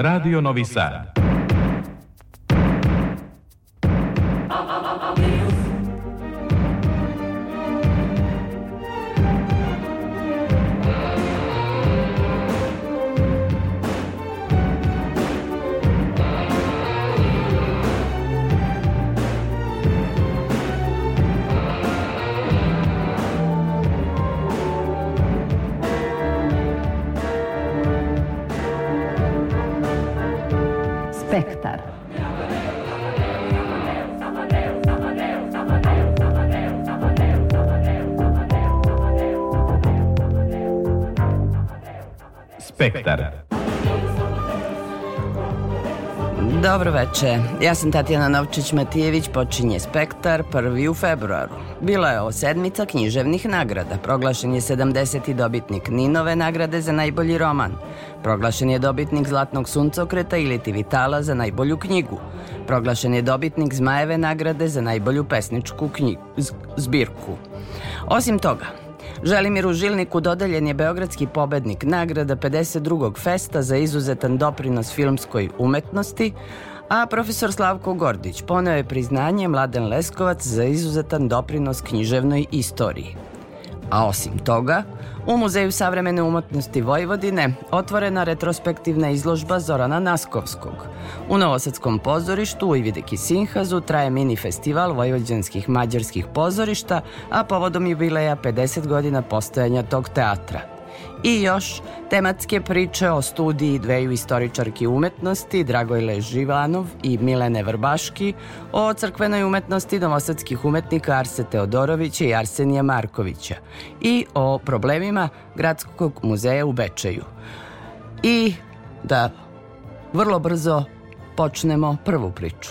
Radio Novi Sad. Spektar. Dobro veče, ja sam Tatjana Novčić-Matijević, počinje Spektar prvi u februaru. Bila je ovo sedmica književnih nagrada. Proglašen je 70. dobitnik Ninove nagrade za najbolji roman. Proglašen je dobitnik Zlatnog suncokreta ili Vitala za najbolju knjigu. Proglašen je dobitnik Zmajeve nagrade za najbolju pesničku knjigu, zbirku. Osim toga, Želimiru Žilniku dodeljen je Beogradski pobednik nagrada 52. festa za izuzetan doprinos filmskoj umetnosti, a profesor Slavko Gordić poneo je priznanje Mladen Leskovac za izuzetan doprinos književnoj istoriji. A osim toga, u Muzeju savremene umetnosti Vojvodine otvorena retrospektivna izložba Zorana Naskovskog. U Novosadskom pozorištu u Ivideki Sinhazu traje mini festival vojvođanskih mađarskih pozorišta, a povodom jubileja 50 godina postojanja tog teatra – I još tematske priče o studiji dveju istoričarki umetnosti Dragojle Živanov i Milene Vrbaški, o crkvenoj umetnosti novosadskih umetnika Arse Teodorovića i Arsenija Markovića i o problemima Gradskog muzeja u Bečeju. I da vrlo brzo počnemo prvu priču.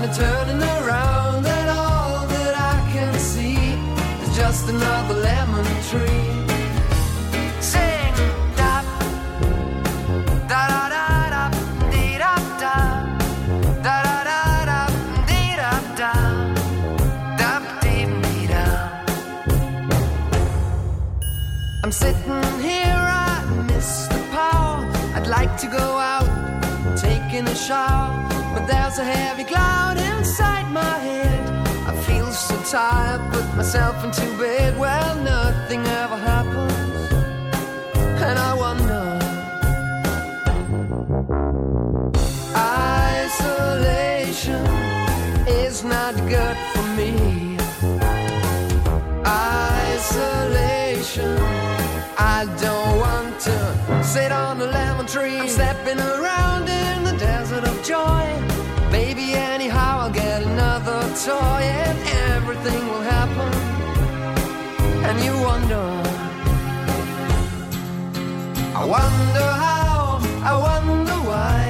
turning, turning, turning around. And all that I can see is just another lemon tree. Sing, da, da, da, da, dee, da, da, da, da, dee, da, da, dee, dee, da. I'm sitting here, I miss the power. I'd like to go out, taking a shower, there's a heavy cloud inside my head. I feel so tired, put myself into bed. Well, nothing ever happens, and I wonder. Isolation is not good for me. Isolation, I don't want to sit on a lemon tree. I'm stepping around in the desert of joy. Toy and everything will happen. And you wonder, I wonder how, I wonder why.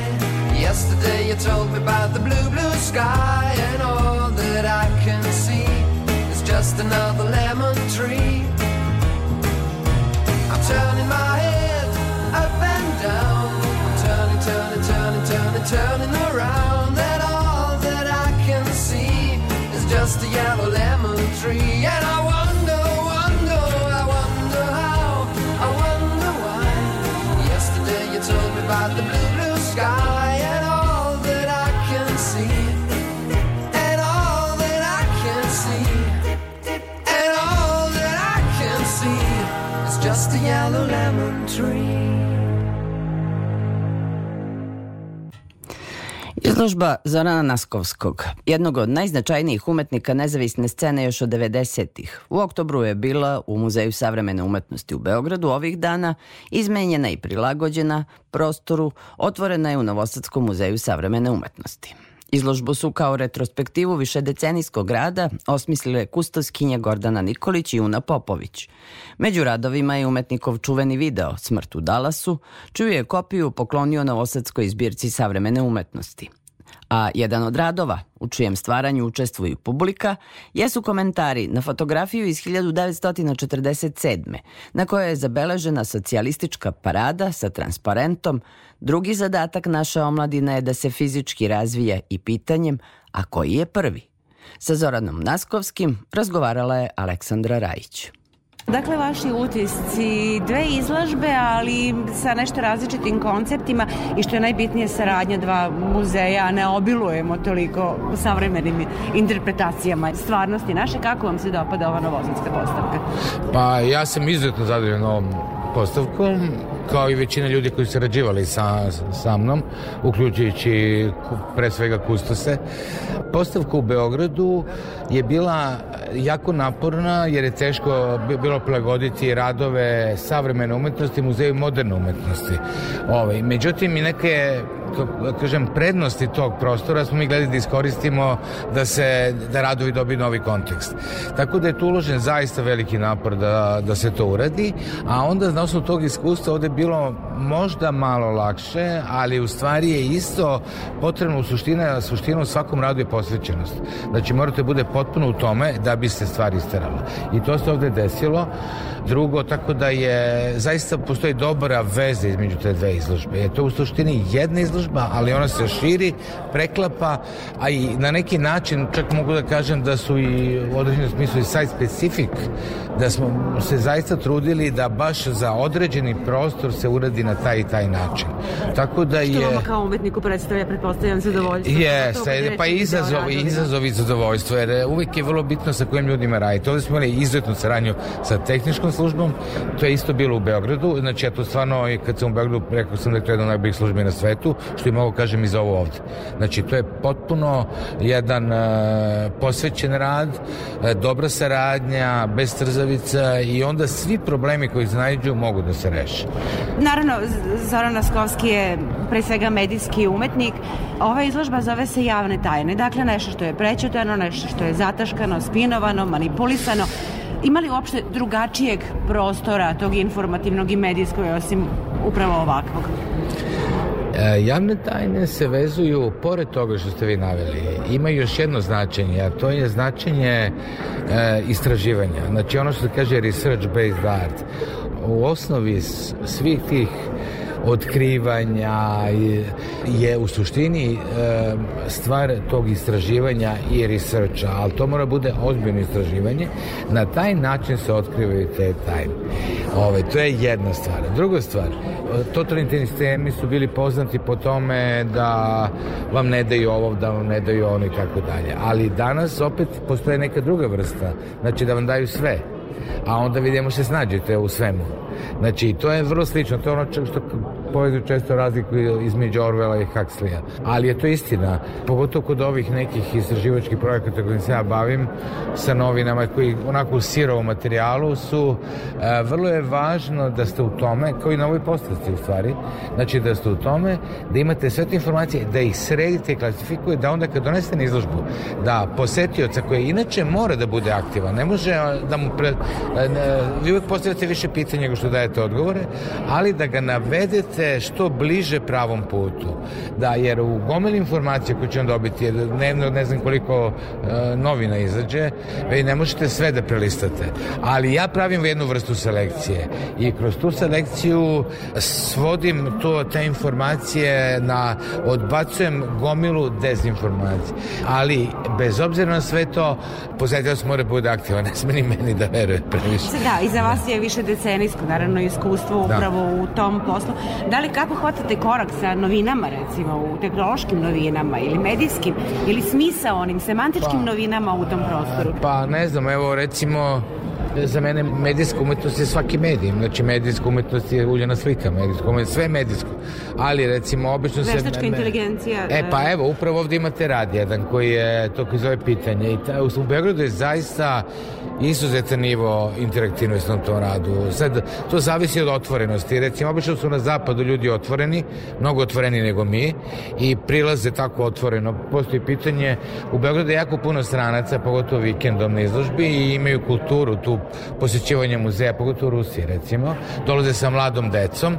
Yesterday you told me about the blue, blue sky, and all that I can see is just another lemon tree. I'm turning my Izložba Zorana Naskovskog, jednog od najznačajnijih umetnika nezavisne scene još od 90-ih. U oktobru je bila u Muzeju savremene umetnosti u Beogradu ovih dana, izmenjena i prilagođena prostoru, otvorena je u Novosadskom muzeju savremene umetnosti. Izložbu su kao retrospektivu višedecenijskog rada osmislile kustoskinje Gordana Nikolić i Una Popović. Među radovima je umetnikov čuveni video Smrt u Dalasu, čiju je kopiju poklonio Novosadskoj zbirci savremene umetnosti a jedan od radova u čijem stvaranju učestvuju publika jesu komentari na fotografiju iz 1947. na kojoj je zabeležena socijalistička parada sa transparentom. Drugi zadatak naše omladine je da se fizički razvije i pitanjem a koji je prvi. Sa Zoranom Naskovskim razgovarala je Aleksandra Rajić. Dakle, vaši utisci, dve izložbe, ali sa nešto različitim konceptima i što je najbitnije saradnja dva muzeja, a ne obilujemo toliko savremenim interpretacijama stvarnosti naše. Kako vam se dopada ova novosadska postavka? Pa ja sam izuzetno zadovoljan ovom postavkom kao i većina ljudi koji su rađivali sa, sa mnom, uključujući pre svega kustose. Postavka u Beogradu je bila jako naporna jer je teško bilo prilagoditi radove savremene umetnosti muzeju moderne umetnosti. Ovaj, međutim, i neke kažem, prednosti tog prostora smo mi gledali da iskoristimo da se, da radovi dobiju novi kontekst. Tako da je tu uložen zaista veliki napor da, da se to uradi, a onda na osnovu tog iskustva ovde bilo možda malo lakše, ali u stvari je isto potrebno u suština, suštinu u svakom radu je posvećenost. Znači morate da bude potpuno u tome da bi se stvari isterala. I to se ovde desilo. Drugo, tako da je zaista postoji dobra veza između te dve izložbe. Je to u suštini jedna izložba, ali ona se širi, preklapa, a i na neki način čak mogu da kažem da su i u određenom smislu i site specific, da smo se zaista trudili da baš za određeni prostor se uradi na taj i taj način. Tako da je... Što vama kao umetniku predstavlja, pretpostavljam, zadovoljstvo? Jeste, pa izazov, izazov i zadovoljstvo, jer uvijek je vrlo bitno sa kojim ljudima radite. Ovde smo imali izuzetnu saradnju sa tehničkom službom, to je isto bilo u Beogradu, znači ja to stvarno, kad sam u Beogradu, rekao sam da je to jedna najboljih službi na svetu, što i mogu kažem i za ovo ovde. Znači, to je potpuno jedan uh, posvećen rad, uh, dobra saradnja, bez trzavica i onda svi problemi koji se najđu mogu da se reše. Naravno, Zoran Naskovski je pre svega medijski umetnik. Ova izložba zove se javne tajne. Dakle, nešto što je prećutano, nešto što je zataškano, spinovano, manipulisano. Ima li uopšte drugačijeg prostora tog informativnog i medijskog osim upravo ovakvog? E, javne tajne se vezuju, pored toga što ste vi naveli, ima još jedno značenje, a to je značenje e, istraživanja. Znači ono što se kaže research-based art. U osnovi svih tih otkrivanja je u suštini stvar tog istraživanja i researcha, ali to mora bude ozbiljno istraživanje. Na taj način se otkrivaju te tajne. Ove, to je jedna stvar. Druga stvar, totalitarni sistemi su bili poznati po tome da vam ne daju ovo, da vam ne daju ono i tako dalje. Ali danas opet postoje neka druga vrsta, znači da vam daju sve a onda vidimo se snađete u svemu. Znači, to je vrlo slično, to je ono što poeziju često razlikuju između Orvela i Huxleya. Ali je to istina, pogotovo kod ovih nekih istraživačkih projekata kojim se ja bavim sa novinama koji onako u sirovom materijalu su, e, vrlo je važno da ste u tome, kao i na ovoj postavci u stvari, znači da ste u tome, da imate sve te informacije, da ih sredite i klasifikuje, da onda kad donesete na izložbu, da posetioca koji inače mora da bude aktivan, ne može da mu pre, e, vi uvek postavljate više pitanja nego što dajete odgovore, ali da ga navedete što bliže pravom putu. Da, jer u gomeli informacija koje će on dobiti, jer dnevno ne znam koliko e, novina izađe, vi ne možete sve da prelistate. Ali ja pravim jednu vrstu selekcije i kroz tu selekciju svodim to, te informacije na, odbacujem gomilu dezinformacije. Ali, bez obzira na sve to, posetilac mora bude aktivan, ne sme ni meni da veruje previše. Da, i za vas je više decenijsko, naravno, iskustvo da. upravo da. u tom poslu. Da li kako hvatate korak sa novinama, recimo, u tehnološkim novinama ili medijskim, ili smisa onim semantičkim pa, novinama u tom prostoru? Pa, ne znam, evo, recimo, Za mene medijska umetnost je svaki medij. Znači, medijska umetnost je uljena slika, medijska umetnost, sve medijsko. Ali, recimo, obično se... Veštačka inteligencija. E, pa evo, upravo ovde imate rad jedan koji je, to koji zove pitanje. I ta, u Beogradu je zaista izuzetan nivo interaktivnosti na tom radu. Sad, to zavisi od otvorenosti. Recimo, obično su na zapadu ljudi otvoreni, mnogo otvoreni nego mi i prilaze tako otvoreno. Postoji pitanje, u Beogradu je jako puno stranaca, pogotovo vikendom na izložbi i imaju kulturu tu posjećivanja muzeja, pogotovo u Rusiji recimo. Dolaze sa mladom decom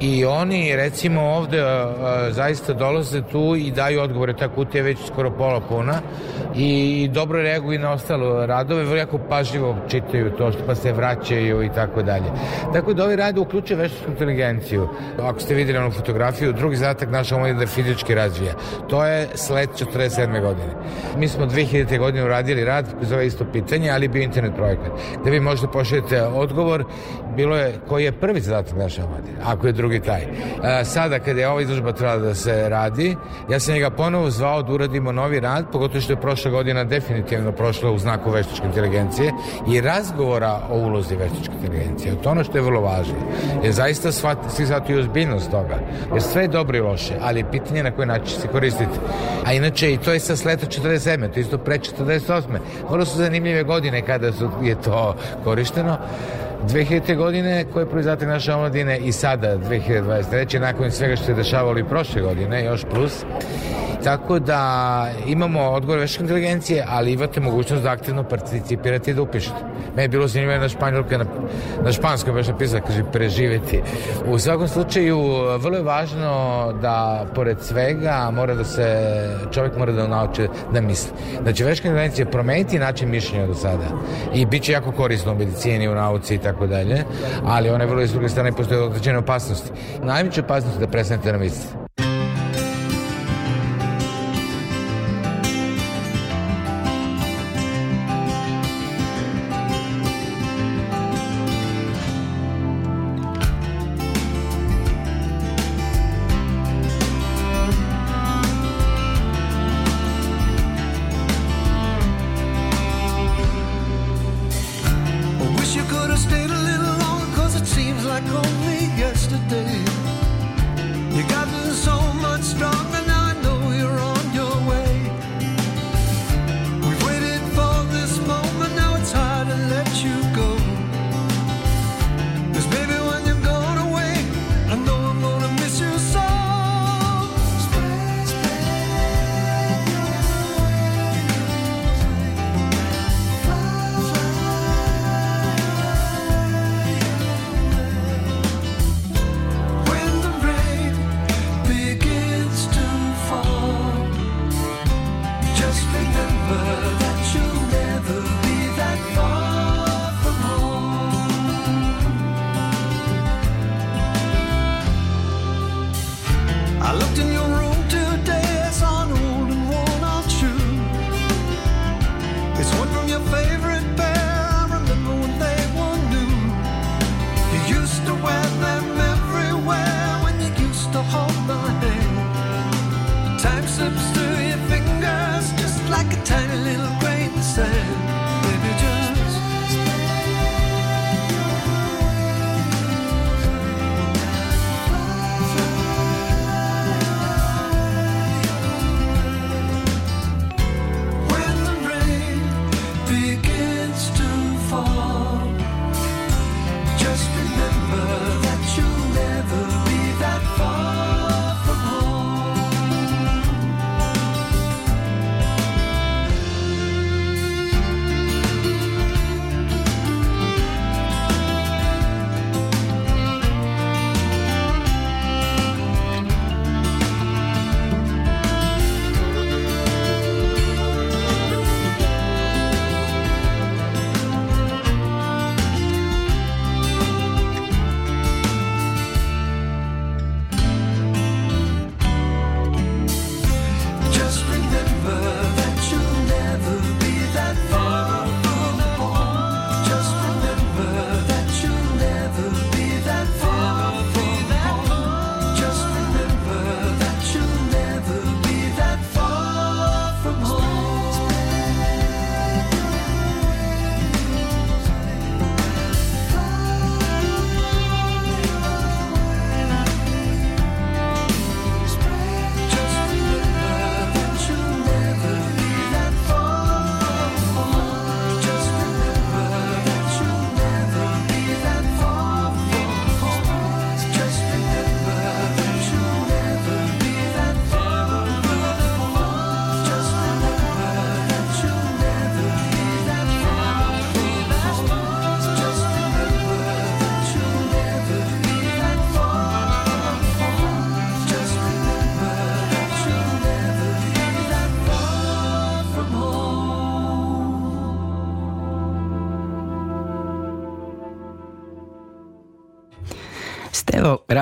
i oni recimo ovde a, zaista dolaze tu i daju odgovore, ta kutija je već skoro pola puna i dobro reaguju na ostalo radove, vrlo jako pažljivo čitaju to što pa se vraćaju i tako dalje. Tako da ovaj rad uključuje veštačku inteligenciju. Ako ste videli onu fotografiju, drugi zadatak naša omladina da fizički razvija. To je sled 47. godine. Mi smo 2000. godine uradili rad koji zove isto pitanje, ali bio internet projekat. Da vi možete pošaljete odgovor, bilo je koji je prvi zadatak naše omladine, ako je drugi taj. E, sada kada je ova izložba trebala da se radi, ja sam njega ponovo zvao da uradimo novi rad, pogotovo što je prošla godina definitivno prošla u znaku veštačke inteligencije i razgovora o ulozi veštačke inteligencije. To ono što je vrlo važno. Je zaista shvat, svi shvataju ozbiljnost toga. Jer sve je dobro i loše, ali je pitanje na koji način se koristiti. A inače i to je sa sleta 47. To je isto pre 48. Vrlo su zanimljive godine kada su, je to korišteno. 2000. godine koje je proizatak naše omladine i sada 2023. nakon svega što se dešavalo i prošle godine, još plus. Tako da imamo odgovor veštačke inteligencije, ali imate mogućnost da aktivno participirate i da upišete. Me je bilo zanimljivo na španjolka, na, na španskom baš napisala, kaže, preživeti. U svakom slučaju, vrlo je važno da, pored svega, mora da se, čovjek mora da nauči da misli. Znači, veštačka inteligencija promeniti način mišljenja do sada i bit će jako korisno u medicini, u nauci i tako dalje, ali one vrlo iz druge strane postoje određene opasnosti. Najveća opasnost je da prestanete da mislite.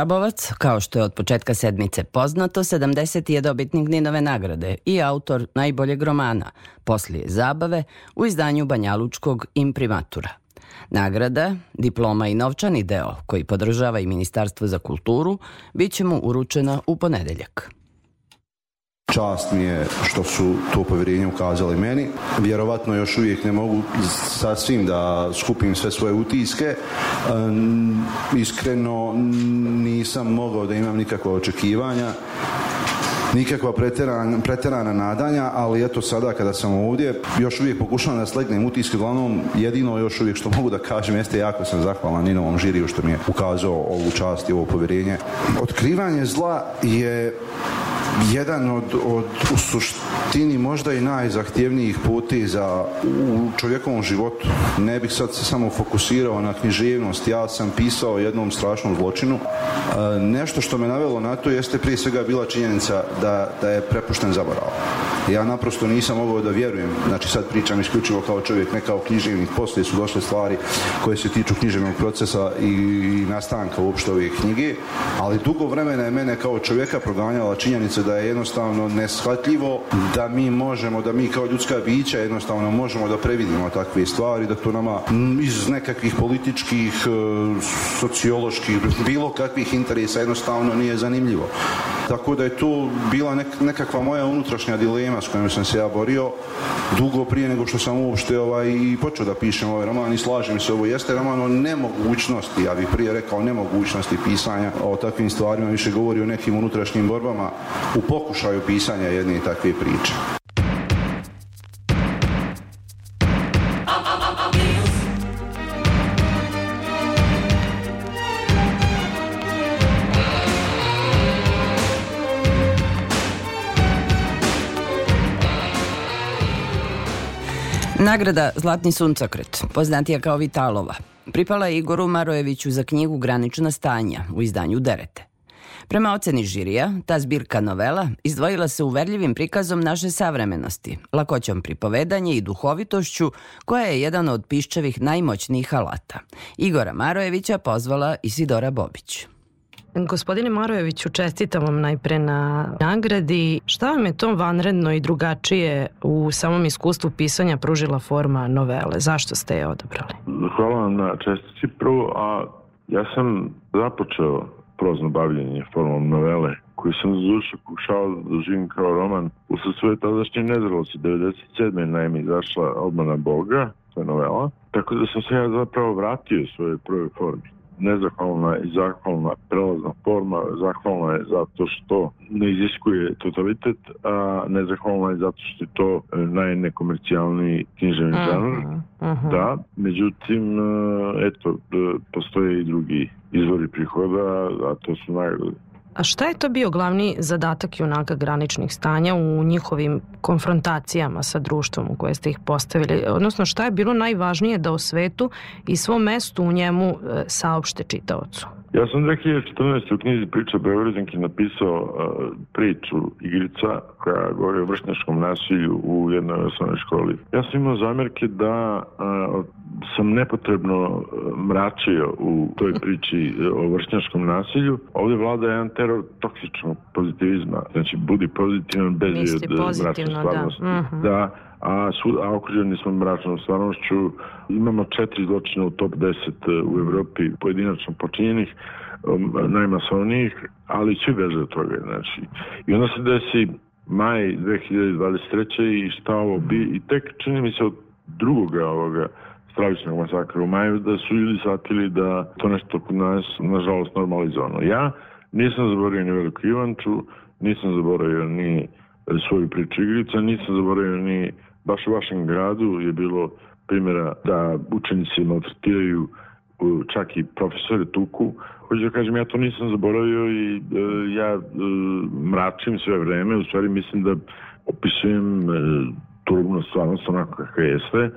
Grabovac, kao što je od početka sedmice poznato, 70. je dobitnik Ninove nagrade i autor najboljeg romana, poslije zabave, u izdanju Banjalučkog imprimatura. Nagrada, diploma i novčani deo, koji podržava i Ministarstvo za kulturu, bit će mu uručena u ponedeljak. Čast mi je što su to povjerenje ukazali meni. Vjerovatno još uvijek ne mogu sasvim da skupim sve svoje utiske. Iskreno nisam mogao da imam nikakva očekivanja nikakva preterana, preterana nadanja, ali eto sada kada sam ovdje, još uvijek pokušavam da slegnem utiske, uglavnom jedino još uvijek što mogu da kažem jeste jako sam zahvalan Ninovom žiriju što mi je ukazao ovu čast i ovo povjerenje. Otkrivanje zla je jedan od, od u suštini možda i najzahtjevnijih za u čovjekovom životu. Ne bih sad se samo fokusirao na književnost. Ja sam pisao jednom strašnom zločinu. E, nešto što me navelo na to jeste prije svega bila činjenica da, da je prepušten zaborav. Ja naprosto nisam mogao da vjerujem, znači sad pričam isključivo kao čovjek, ne kao književnik, poslije su došle stvari koje se tiču književnog procesa i, i nastanka uopšte ove knjige, ali dugo vremena je mene kao čovjeka proganjala činjenica da je jednostavno neshvatljivo da mi možemo, da mi kao ljudska bića jednostavno možemo da previdimo takve stvari, da to nama iz nekakvih političkih, e, socioloških, bilo kakvih interesa jednostavno nije zanimljivo. Tako da je to bila nekakva moja unutrašnja dilema s kojom sam se ja borio dugo prije nego što sam uopšte ovaj, i počeo da pišem ovaj roman i slažem se, ovo jeste roman o nemogućnosti, ja bih prije rekao nemogućnosti pisanja o takvim stvarima, više govori o nekim unutrašnjim borbama u pokušaju pisanja jedne takve priče. Nagrada Zlatni suncokret, poznatija kao Vitalova, pripala je Igoru Marojeviću za knjigu Granična stanja u izdanju Derete. Prema oceni žirija, ta zbirka novela izdvojila se uverljivim prikazom naše savremenosti, lakoćom pripovedanja i duhovitošću, koja je jedan od piščevih najmoćnijih alata. Igora Marojevića pozvala Isidora Bobić. Gospodine Marojeviću, čestitam vam najpre na nagradi. Šta vam je to vanredno i drugačije u samom iskustvu pisanja pružila forma novele? Zašto ste je odabrali? Hvala vam na čestici prvo, a ja sam započeo prozno bavljenje formom novele koju sam za duše pokušao da živim kao roman. Usled svoje tadašnje nezrelosti, 97. naime izašla Obmana Boga, to je novela, tako da sam se ja zapravo vratio svojoj prvoj formi nezahvalna i zahvalna prelazna forma. Zahvalna je zato što ne iziskuje totalitet, a nezahvalna je zato što je to e, najnekomercijalniji književni žanr. Da, međutim, e, eto, e, postoje i drugi izvori prihoda, a to su nagrade. A šta je to bio glavni zadatak junaka graničnih stanja u njihovim konfrontacijama sa društvom u koje ste ih postavili? Odnosno šta je bilo najvažnije da o svetu i svom mestu u njemu e, saopšte čitaocu? Ja sam 2014. u knjizi Priča Beograđanki napisao uh, priču igrica koja govori o vršnjačkom nasilju u jednoj osnovnoj školi. Ja sam imao zamjerke da uh, sam nepotrebno mračio u toj priči o vršnjačkom nasilju. Ovdje vlada jedan teror toksičnog pozitivizma. Znači, budi pozitivan bez mračne stvarnosti. Da. Mm -hmm. da a, su, a okruženi smo mračnom stvarnošću. Imamo četiri zločina u top 10 e, u Evropi pojedinačno počinjenih, um, najmasovnijih, ali svi beže od toga. Znači. I onda se desi maj 2023. i šta ovo bi, i tek čini mi se od drugoga ovoga stravičnog masakra u maju da su ljudi shvatili da to nešto kod nas nažalost normalizovano. Ja nisam zaboravio ni Veliku Ivanču, nisam zaboravio ni svoju priču igrica, nisam zaboravio ni baš u vašem gradu je bilo primjera da učenici maltretiraju čak i profesore tuku. Hoću da kažem, ja to nisam zaboravio i e, ja e, mračim sve vreme, u stvari mislim da opisujem e, stvarnost onako kakva jeste.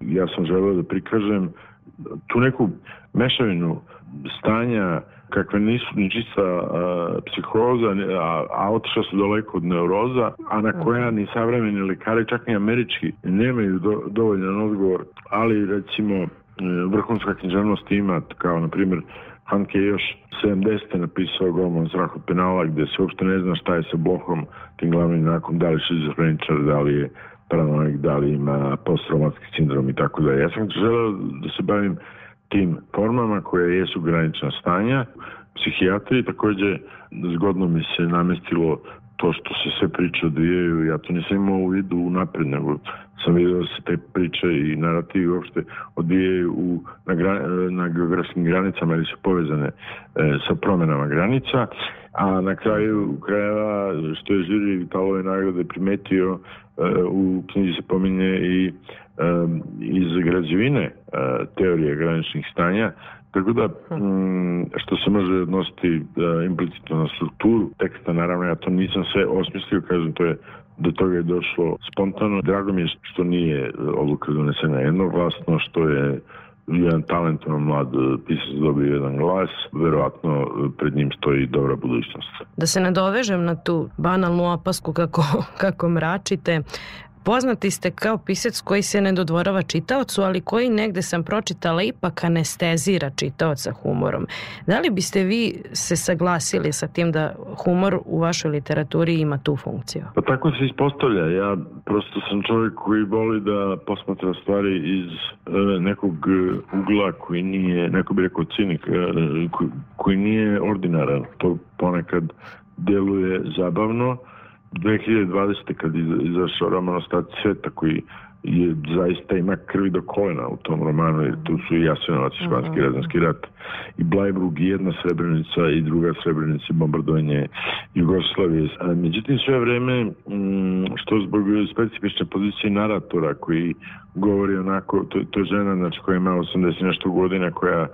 Ja sam želeo da prikažem tu neku mešavinu stanja kakve nisu ni čista a, psihoza, a, a otišla su daleko od neuroza, a na koja ni savremeni lekari, čak ni američki, nemaju do, dovoljan odgovor, ali recimo e, vrhunska književnost ima, kao na primjer Hanke je još 70. napisao golman zrahu penala gde se uopšte ne zna šta je sa Blohom, tim glavnim znakom, da li šizofreničar, da li je paranoik, da li ima posttraumatski sindrom i tako da. Ja sam želeo da se bavim tim formama koje jesu granična stanja. Psihijatri takođe zgodno mi se namestilo to što se sve priče odvijaju, ja to nisam imao u vidu napred, nego sam vidio da se te priče i narativi uopšte odvijaju u, na, gra, na geografskim granicama ili su povezane e, sa promenama granica, a na kraju krajeva što je žiri Vitalove nagrade primetio e, u knjizi se pominje i iz građevine e, teorije graničnih stanja Tako da, mm, što se može odnositi uh, implicitno na strukturu teksta, naravno ja to nisam sve osmislio, kažem, to je do toga je došlo spontano. Drago mi je što nije odluka donesena jednoglasno, što je jedan talentovan mlad pisac dobio jedan glas, verovatno pred njim stoji dobra budućnost. Da se nadovežem na tu banalnu opasku kako, kako mračite, Poznati ste kao pisac koji se ne dodvorava čitaocu, ali koji negde sam pročitala ipak anestezira čitaoca humorom. Da li biste vi se saglasili sa tim da humor u vašoj literaturi ima tu funkciju? Pa tako se ispostavlja. Ja prosto sam čovjek koji voli da posmatra stvari iz e, nekog ugla koji nije, neko bi rekao cinik, e, koji, koji nije ordinaran. To ponekad deluje zabavno, 2020. kad izašao roman Ostati sveta koji je zaista ima krvi do kolena u tom romanu, jer tu su i Jasenovac i Španski mm -hmm. razanski rat i Blajbrug i jedna Srebrenica i druga Srebrenica i bombardovanje Jugoslavije. A, međutim, sve vreme, mm, što zbog specifične pozicije naratora koji govori onako, to, to je žena znači, koja ima 80 nešto godina, koja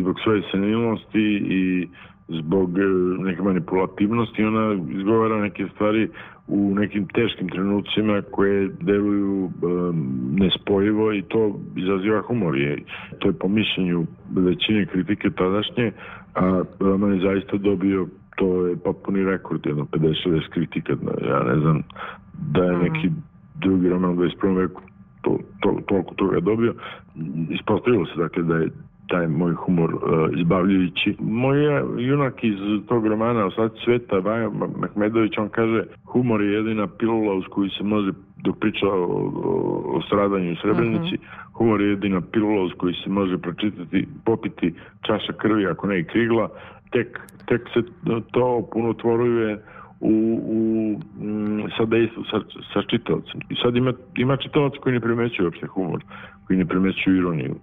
zbog svoje senilnosti i zbog e, neke manipulativnosti ona izgovara neke stvari u nekim teškim trenucima koje deluju um, nespojivo i to izaziva humor. Je. To je po mišljenju većine kritike tadašnje, a roman je zaista dobio to je potpuni rekord, jedno 50-60 kritika. Ja ne znam da je neki drugi roman u 21. veku to, to, toliko toga dobio. Ispostavilo se dakle da je taj moj humor uh, izbavljujući. Moj junak iz tog romana Osad sveta, Baja Mahmedović, on kaže humor je jedina pilula uz koju se može dok priča o, o, o stradanju u Srebrenici, uh mhm. -huh. humor je jedina pilula uz koju se može pročitati, popiti čaša krvi, ako ne i krigla, tek, tek se to puno tvoruje u, u m, sa dejstvu, sa, sa čitavcem. I sad ima, ima čitavac koji ne primećuje uopšte humor, koji ne primećuje ironiju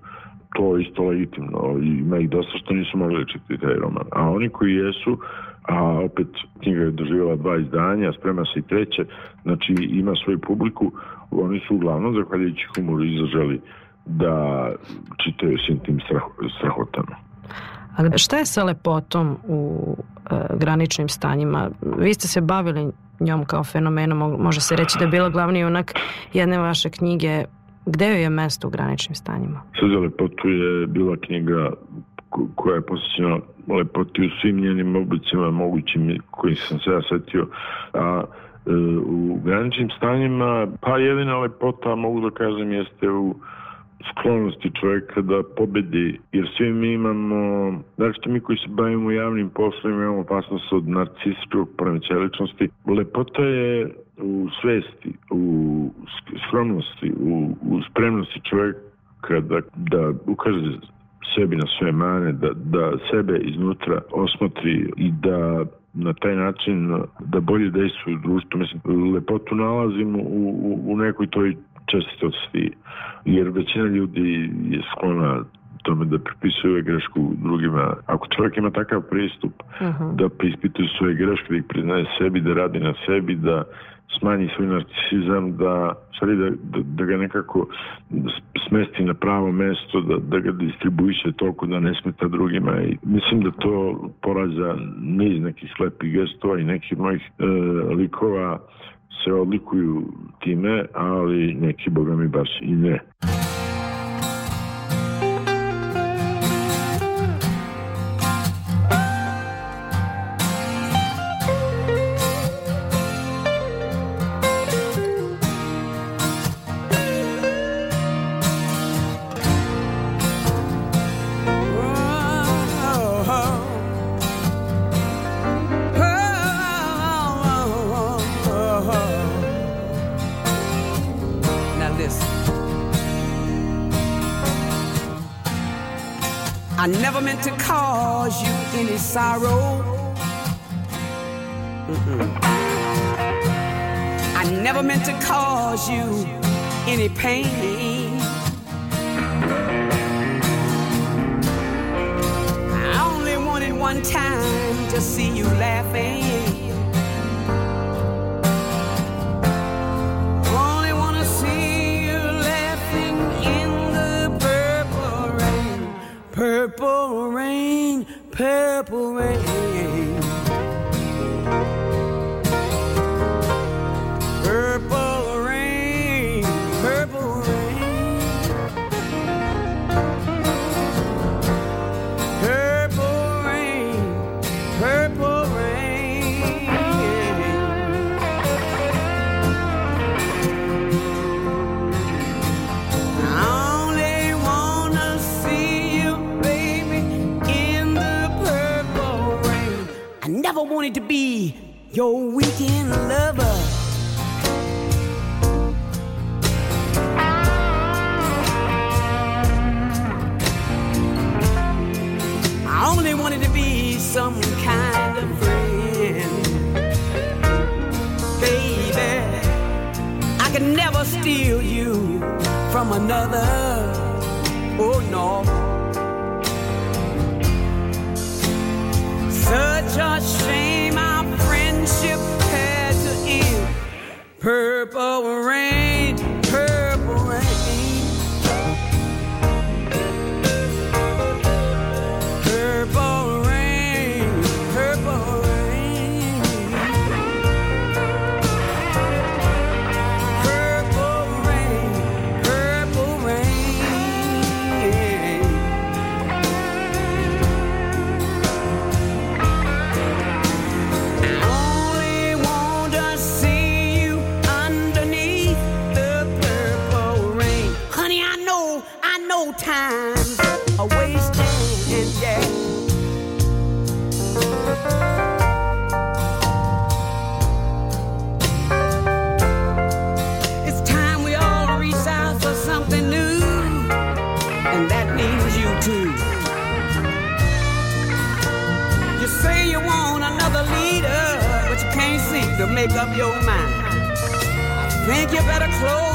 to isto legitimno. Ima ih dosta što nisu mogli čitati taj roman. A oni koji jesu, a opet knjiga je doživjela dva izdanja, sprema se i treće, znači ima svoju publiku, oni su uglavnom, zahvaljujući humoru, izražali da čitaju svim tim strah, strahotama. A šta je sa lepotom u e, graničnim stanjima? Vi ste se bavili njom kao fenomenom, može se reći da je bila glavni junak jedne vaše knjige Gde joj je mesto u graničnim stanjima? Sve za lepotu je bila knjiga koja je posjećena lepoti u svim njenim oblicima mogućim koji sam se ja setio. A e, u graničnim stanjima, pa jedina lepota, mogu da kažem, jeste u sklonosti čovjeka da pobedi, jer svi mi imamo, znači mi koji se bavimo javnim poslovima imamo opasnost od narcističkog poremeća ličnosti. Lepota je u svesti, u skromnosti, u, u spremnosti čovjeka da, da ukaže sebi na sve mane, da, da sebe iznutra osmotri i da na taj način da bolje dejstvuje u društvu. Mislim, lepotu nalazim u, u, u nekoj toj čestitosti, jer većina ljudi je sklona tome da pripisuje grešku drugima. Ako čovjek ima takav pristup uh -huh. da prispituje svoje greške, da ih priznaje sebi, da radi na sebi, da smanji svoj narcisizam, da, sorry, da, da, da ga nekako smesti na pravo mesto, da, da ga distribuiše toliko da ne smeta drugima. I mislim da to porađa niz nekih slepih gestova i nekih mojih e, likova se odlikuju time, ali neki, boga mi, baš i ne. purple make up your mind. I think you better close.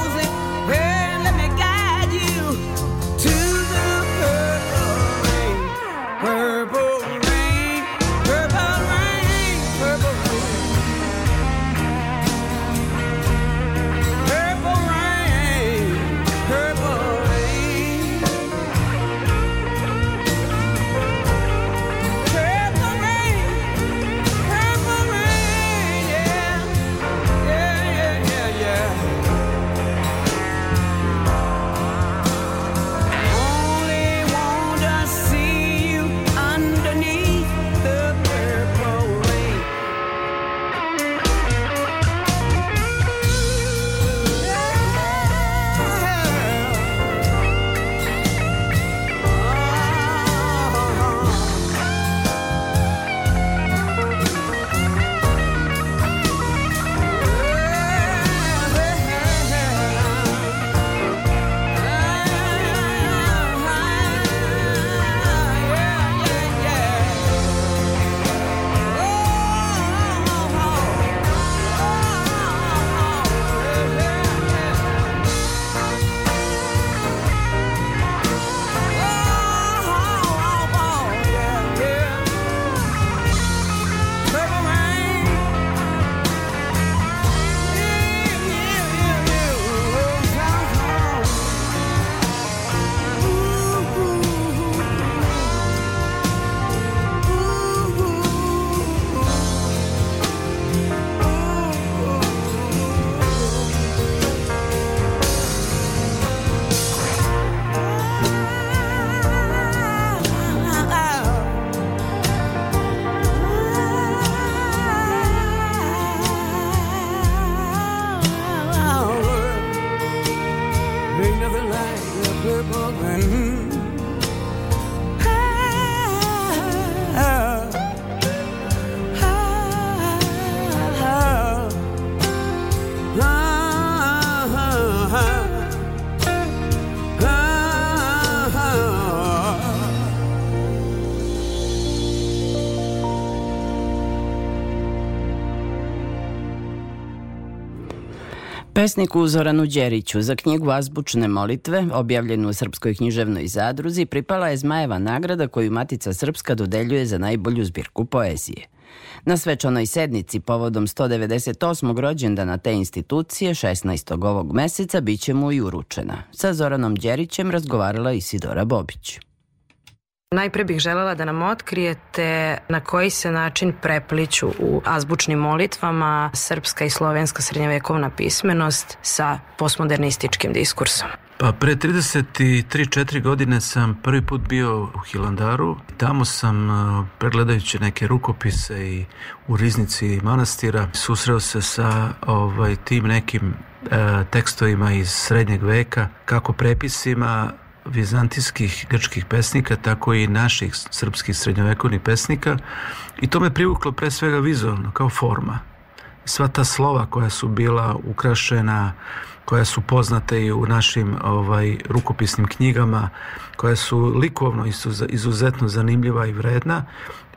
Pesniku Zoranu Đeriću za knjigu Azbučne molitve, objavljenu u Srpskoj književnoj zadruzi, pripala je Zmajeva nagrada koju Matica Srpska dodeljuje za najbolju zbirku poezije. Na svečanoj sednici povodom 198. rođendana te institucije 16. ovog meseca biće mu i uručena. Sa Zoranom Đerićem razgovarala Isidora Bobić. Najpre bih želela da nam otkrijete na koji se način prepliću u azbučnim molitvama srpska i slovenska srednjevekovna pismenost sa postmodernističkim diskursom. Pa pre 33-4 godine sam prvi put bio u Hilandaru. Tamo sam, e, pregledajući neke rukopise i u riznici manastira, susreo se sa ovaj, tim nekim e, tekstovima iz srednjeg veka, kako prepisima vizantijskih grčkih pesnika, tako i naših srpskih srednjovekovnih pesnika i to me privuklo pre svega vizualno, kao forma. Sva ta slova koja su bila ukrašena, koja su poznate i u našim ovaj, rukopisnim knjigama, koja su likovno izuzetno zanimljiva i vredna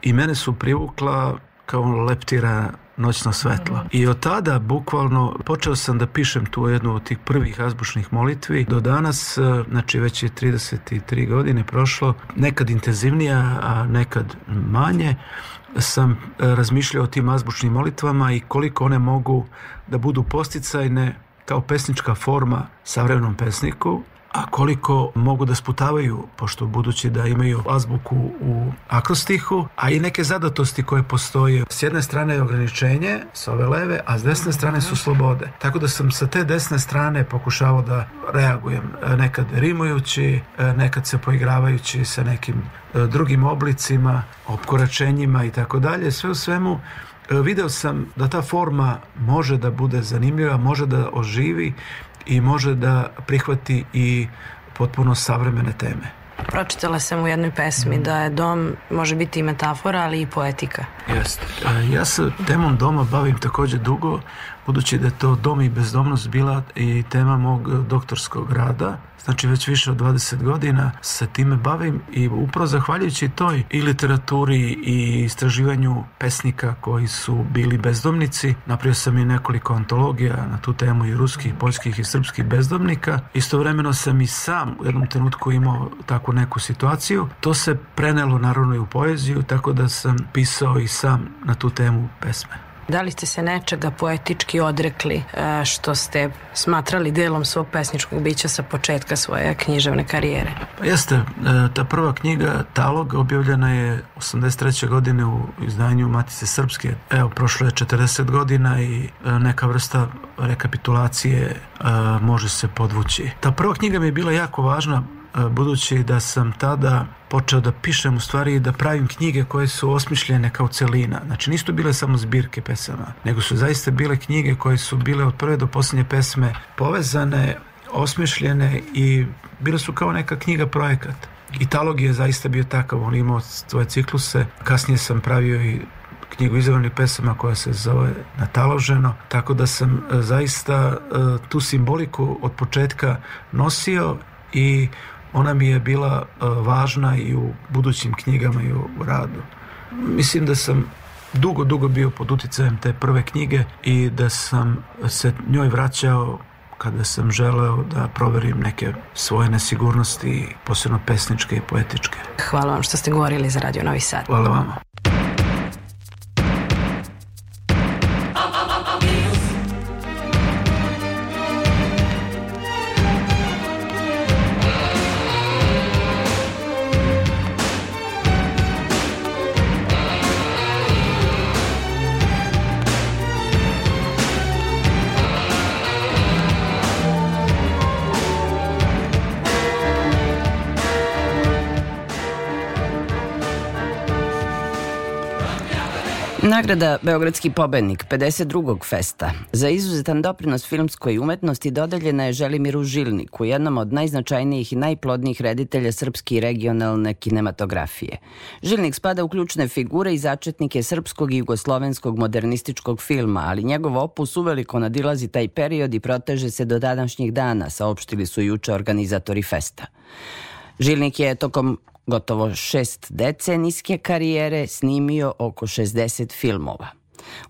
i mene su privukla kao leptira noćno svetlo. I od tada bukvalno počeo sam da pišem tu jednu od tih prvih azbučnih molitvi. Do danas, e, znači već je 33 godine prošlo, nekad intenzivnija, a nekad manje, sam e, razmišljao o tim azbučnim molitvama i koliko one mogu da budu posticajne kao pesnička forma savremenom pesniku a koliko mogu da sputavaju, pošto budući da imaju azbuku u akrostihu, a i neke zadatosti koje postoje. S jedne strane je ograničenje sa ove leve, a s desne strane su slobode. Tako da sam sa te desne strane pokušavao da reagujem, e, nekad rimujući, e, nekad se poigravajući sa nekim e, drugim oblicima, opkoračenjima i tako dalje. Sve u svemu video sam da ta forma može da bude zanimljiva, može da oživi i može da prihvati i potpuno savremene teme. Pročitala sam u jednoj pesmi da je dom može biti i metafora, ali i poetika. Jeste. Ja se temom doma bavim takođe dugo, budući da je to dom i bezdomnost bila i tema mog doktorskog rada Znači već više od 20 godina se time bavim i upravo zahvaljujući toj i literaturi i istraživanju pesnika koji su bili bezdomnici. Napravio sam i nekoliko antologija na tu temu i ruskih, poljskih i srpskih bezdomnika. Istovremeno sam i sam u jednom trenutku imao takvu neku situaciju. To se prenelo naravno i u poeziju, tako da sam pisao i sam na tu temu pesme. Da li ste se nečega poetički odrekli e, što ste smatrali delom svog pesničkog bića sa početka svoje književne karijere? Pa jeste, e, ta prva knjiga Talog objavljena je 83. godine u izdanju Matice Srpske. Evo, prošlo je 40 godina i e, neka vrsta rekapitulacije može se podvući. Ta prva knjiga mi je bila jako važna budući da sam tada počeo da pišem u stvari da pravim knjige koje su osmišljene kao celina. Znači nisu bile samo zbirke pesama, nego su zaista bile knjige koje su bile od prve do posljednje pesme povezane, osmišljene i bile su kao neka knjiga projekat. I talog je zaista bio takav, on imao svoje cikluse. Kasnije sam pravio i knjigu izvornih pesama koja se zove Nataloženo, tako da sam e, zaista e, tu simboliku od početka nosio i ona mi je bila e, važna i u budućim knjigama i u radu. Mislim da sam dugo, dugo bio pod uticajem te prve knjige i da sam se njoj vraćao kada sam želeo da proverim neke svoje nesigurnosti, posebno pesničke i poetičke. Hvala vam što ste govorili za Radio Novi Sad. Hvala vam. Nagrada Beogradski pobednik 52. festa za izuzetan doprinos filmskoj umetnosti dodeljena je Želimiru Žilniku, jednom od najznačajnijih i najplodnijih reditelja srpske i regionalne kinematografije. Žilnik spada u ključne figure i začetnike srpskog i jugoslovenskog modernističkog filma, ali njegov opus uveliko nadilazi taj period i proteže se do današnjih dana, saopštili su juče organizatori festa. Žilnik je tokom gotovo šest decenijske karijere snimio oko 60 filmova.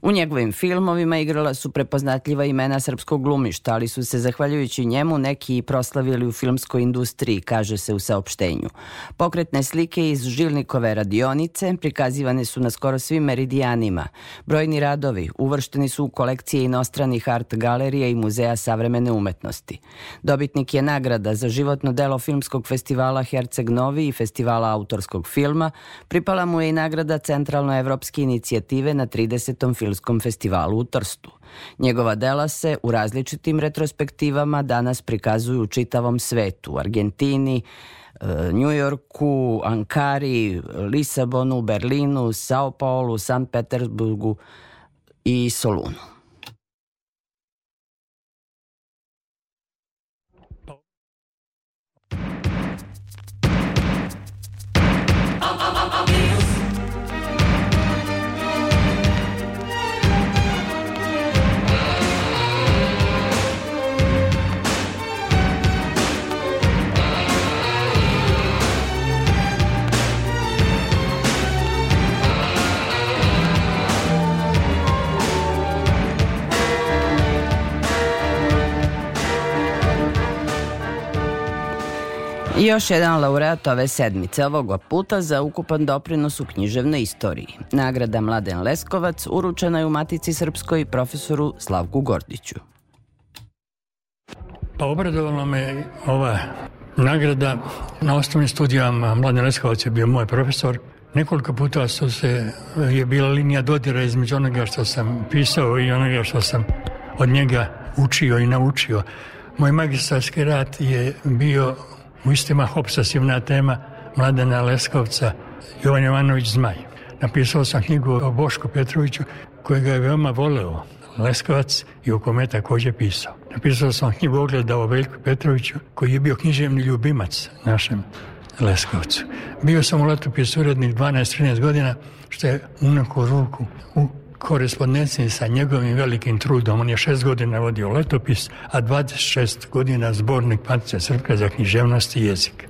U njegovim filmovima igrala su prepoznatljiva imena srpskog glumišta, ali su se zahvaljujući njemu neki i proslavili u filmskoj industriji, kaže se u saopštenju. Pokretne slike iz Žilnikove radionice prikazivane su na skoro svim meridijanima. Brojni radovi uvršteni su u kolekcije inostranih art galerija i muzeja savremene umetnosti. Dobitnik je nagrada za životno delo filmskog festivala Herceg Novi i festivala autorskog filma. Pripala mu je i nagrada Centralnoevropske inicijative na 30. filmskom festivalu u Trstu. Njegova dela se u različitim retrospektivama danas prikazuju u čitavom svetu, u Argentini, e, Njujorku, Ankari, Lisabonu, Berlinu, Sao Paulu, San Petersburgu i Solunu. I još jedan laureat ove sedmice ovoga puta za ukupan doprinos u književnoj istoriji. Nagrada Mladen Leskovac uručena je u Matici Srpskoj profesoru Slavku Gordiću. Pa obradovala me ova nagrada na osnovnim studijama. Mladen Leskovac je bio moj profesor. Nekoliko puta su se, je bila linija dodira između onoga što sam pisao i onoga što sam od njega učio i naučio. Moj magistarski rad je bio u istima obsesivna tema Mladena Leskovca Jovan Jovanović Zmaj. Napisao sam knjigu o Bošku Petroviću kojega je veoma voleo Leskovac i o kome je takođe pisao. Napisao sam knjigu ogleda o Veljku Petroviću koji je bio književni ljubimac našem Leskovcu. Bio sam u letopisu urednik 12-13 godina što je unako ruku u korespondenciji sa njegovim velikim trudom. On je šest godina vodio letopis, a 26 godina zbornik Matice Srpka za književnost i jezik.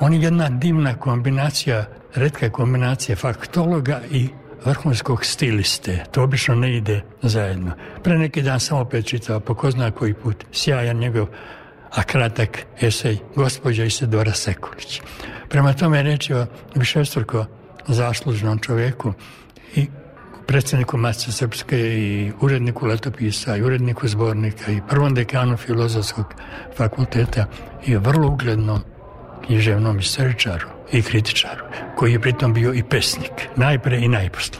On je jedna divna kombinacija, redka kombinacija faktologa i vrhunskog stiliste. To obično ne ide zajedno. Pre neki dan sam opet čitao, po ko zna koji put, sjajan njegov, a kratak esej gospođa Isidora Sekulić. Prema tome reći o višestruko zaslužnom čoveku i predsjedniku Matice Srpske i uredniku letopisa i uredniku zbornika i prvom dekanu filozofskog fakulteta i vrlo uglednom književnom istoričaru i kritičaru, koji je pritom bio i pesnik, najpre i najposle.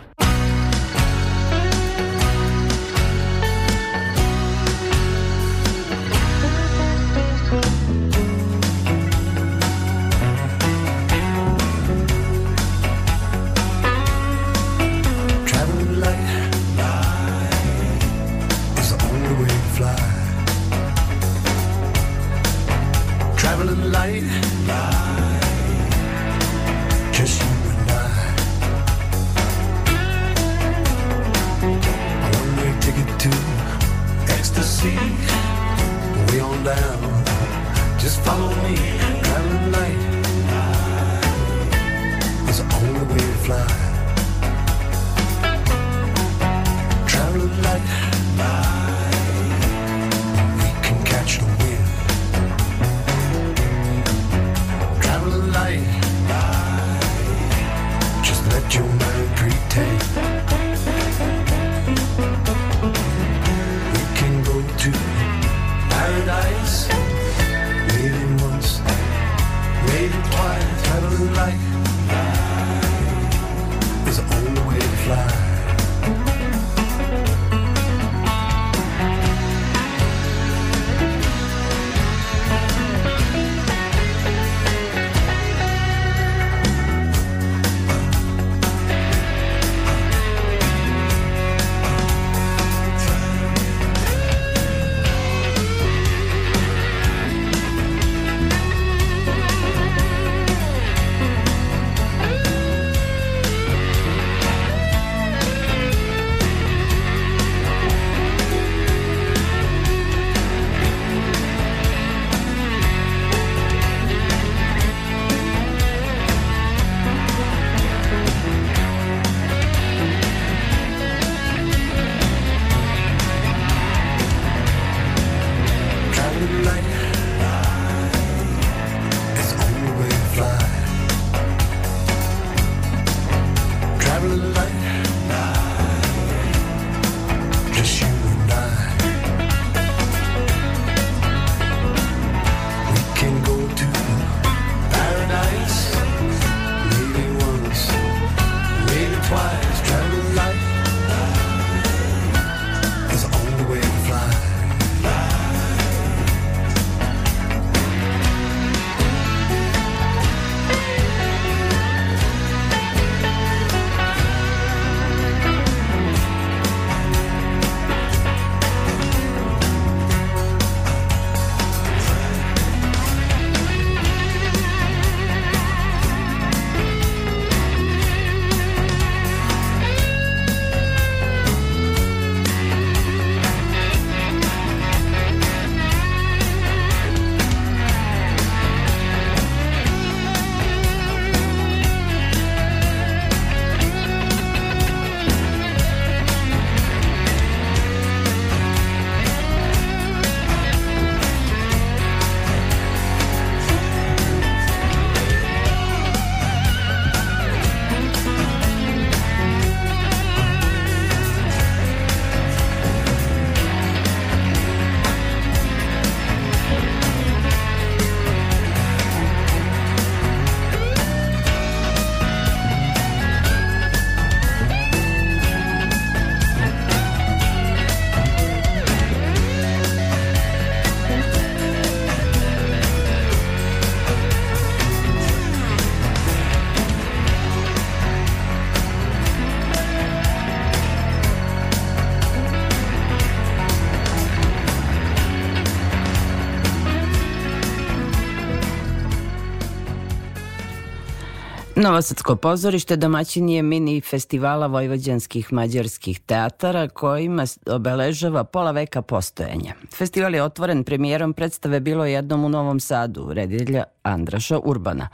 Novosadsko pozorište domaćin je mini festivala vojvođanskih mađarskih teatara kojima obeležava pola veka postojanja. Festival je otvoren premijerom predstave bilo jednom u Novom Sadu, reditelja Andraša Urbana.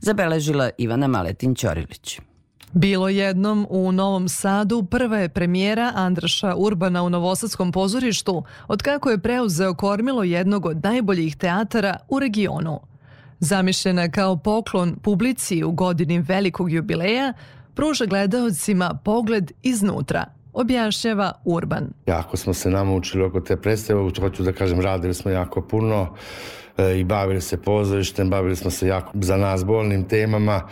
Zabeležila Ivana Maletin-Ćorilić. Bilo jednom u Novom Sadu prva je premijera Andraša Urbana u Novosadskom pozorištu, od kako je preuzeo kormilo jednog od najboljih teatara u regionu. Zamišljena kao poklon publici u godini velikog jubileja, pruža gledaocima pogled iznutra, objašnjava Urban. Jako smo se nama učili oko te predstave, hoću da kažem, radili smo jako puno e, i bavili se pozorištem, bavili smo se jako za nas bolnim temama,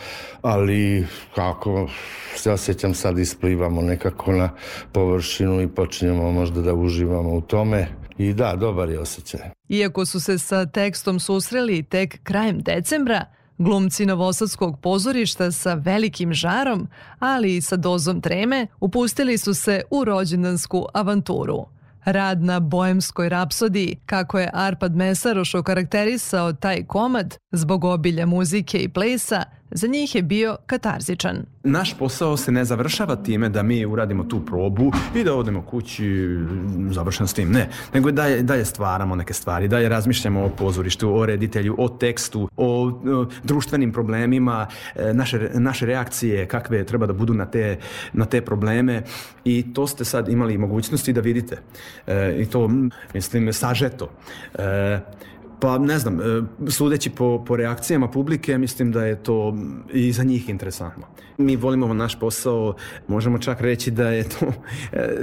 ali kako se osjećam sad isplivamo nekako na površinu i počinjemo možda da uživamo u tome I da, dobar je osjećaj. Iako su se sa tekstom susreli tek krajem decembra, glumci Novosadskog pozorišta sa velikim žarom, ali i sa dozom treme, upustili su se u rođendansku avanturu. Rad na boemskoj rapsodiji, kako je Arpad Mesaroš okarakterisao taj komad, zbog obilja muzike i plesa, za njih je bio katarzičan. Naš posao se ne završava time da mi uradimo tu probu i da odemo kući završen s tim. Ne, nego da da je stvaramo neke stvari, da je razmišljamo o pozorištu, o reditelju, o tekstu, o, o društvenim problemima, e, naše, naše reakcije kakve treba da budu na te, na te probleme i to ste sad imali mogućnosti da vidite. E, I to, mislim, sažeto. E, Pa ne znam, e, sudeći po, po reakcijama publike, mislim da je to i za njih interesantno. Mi volimo naš posao, možemo čak reći da je to, e,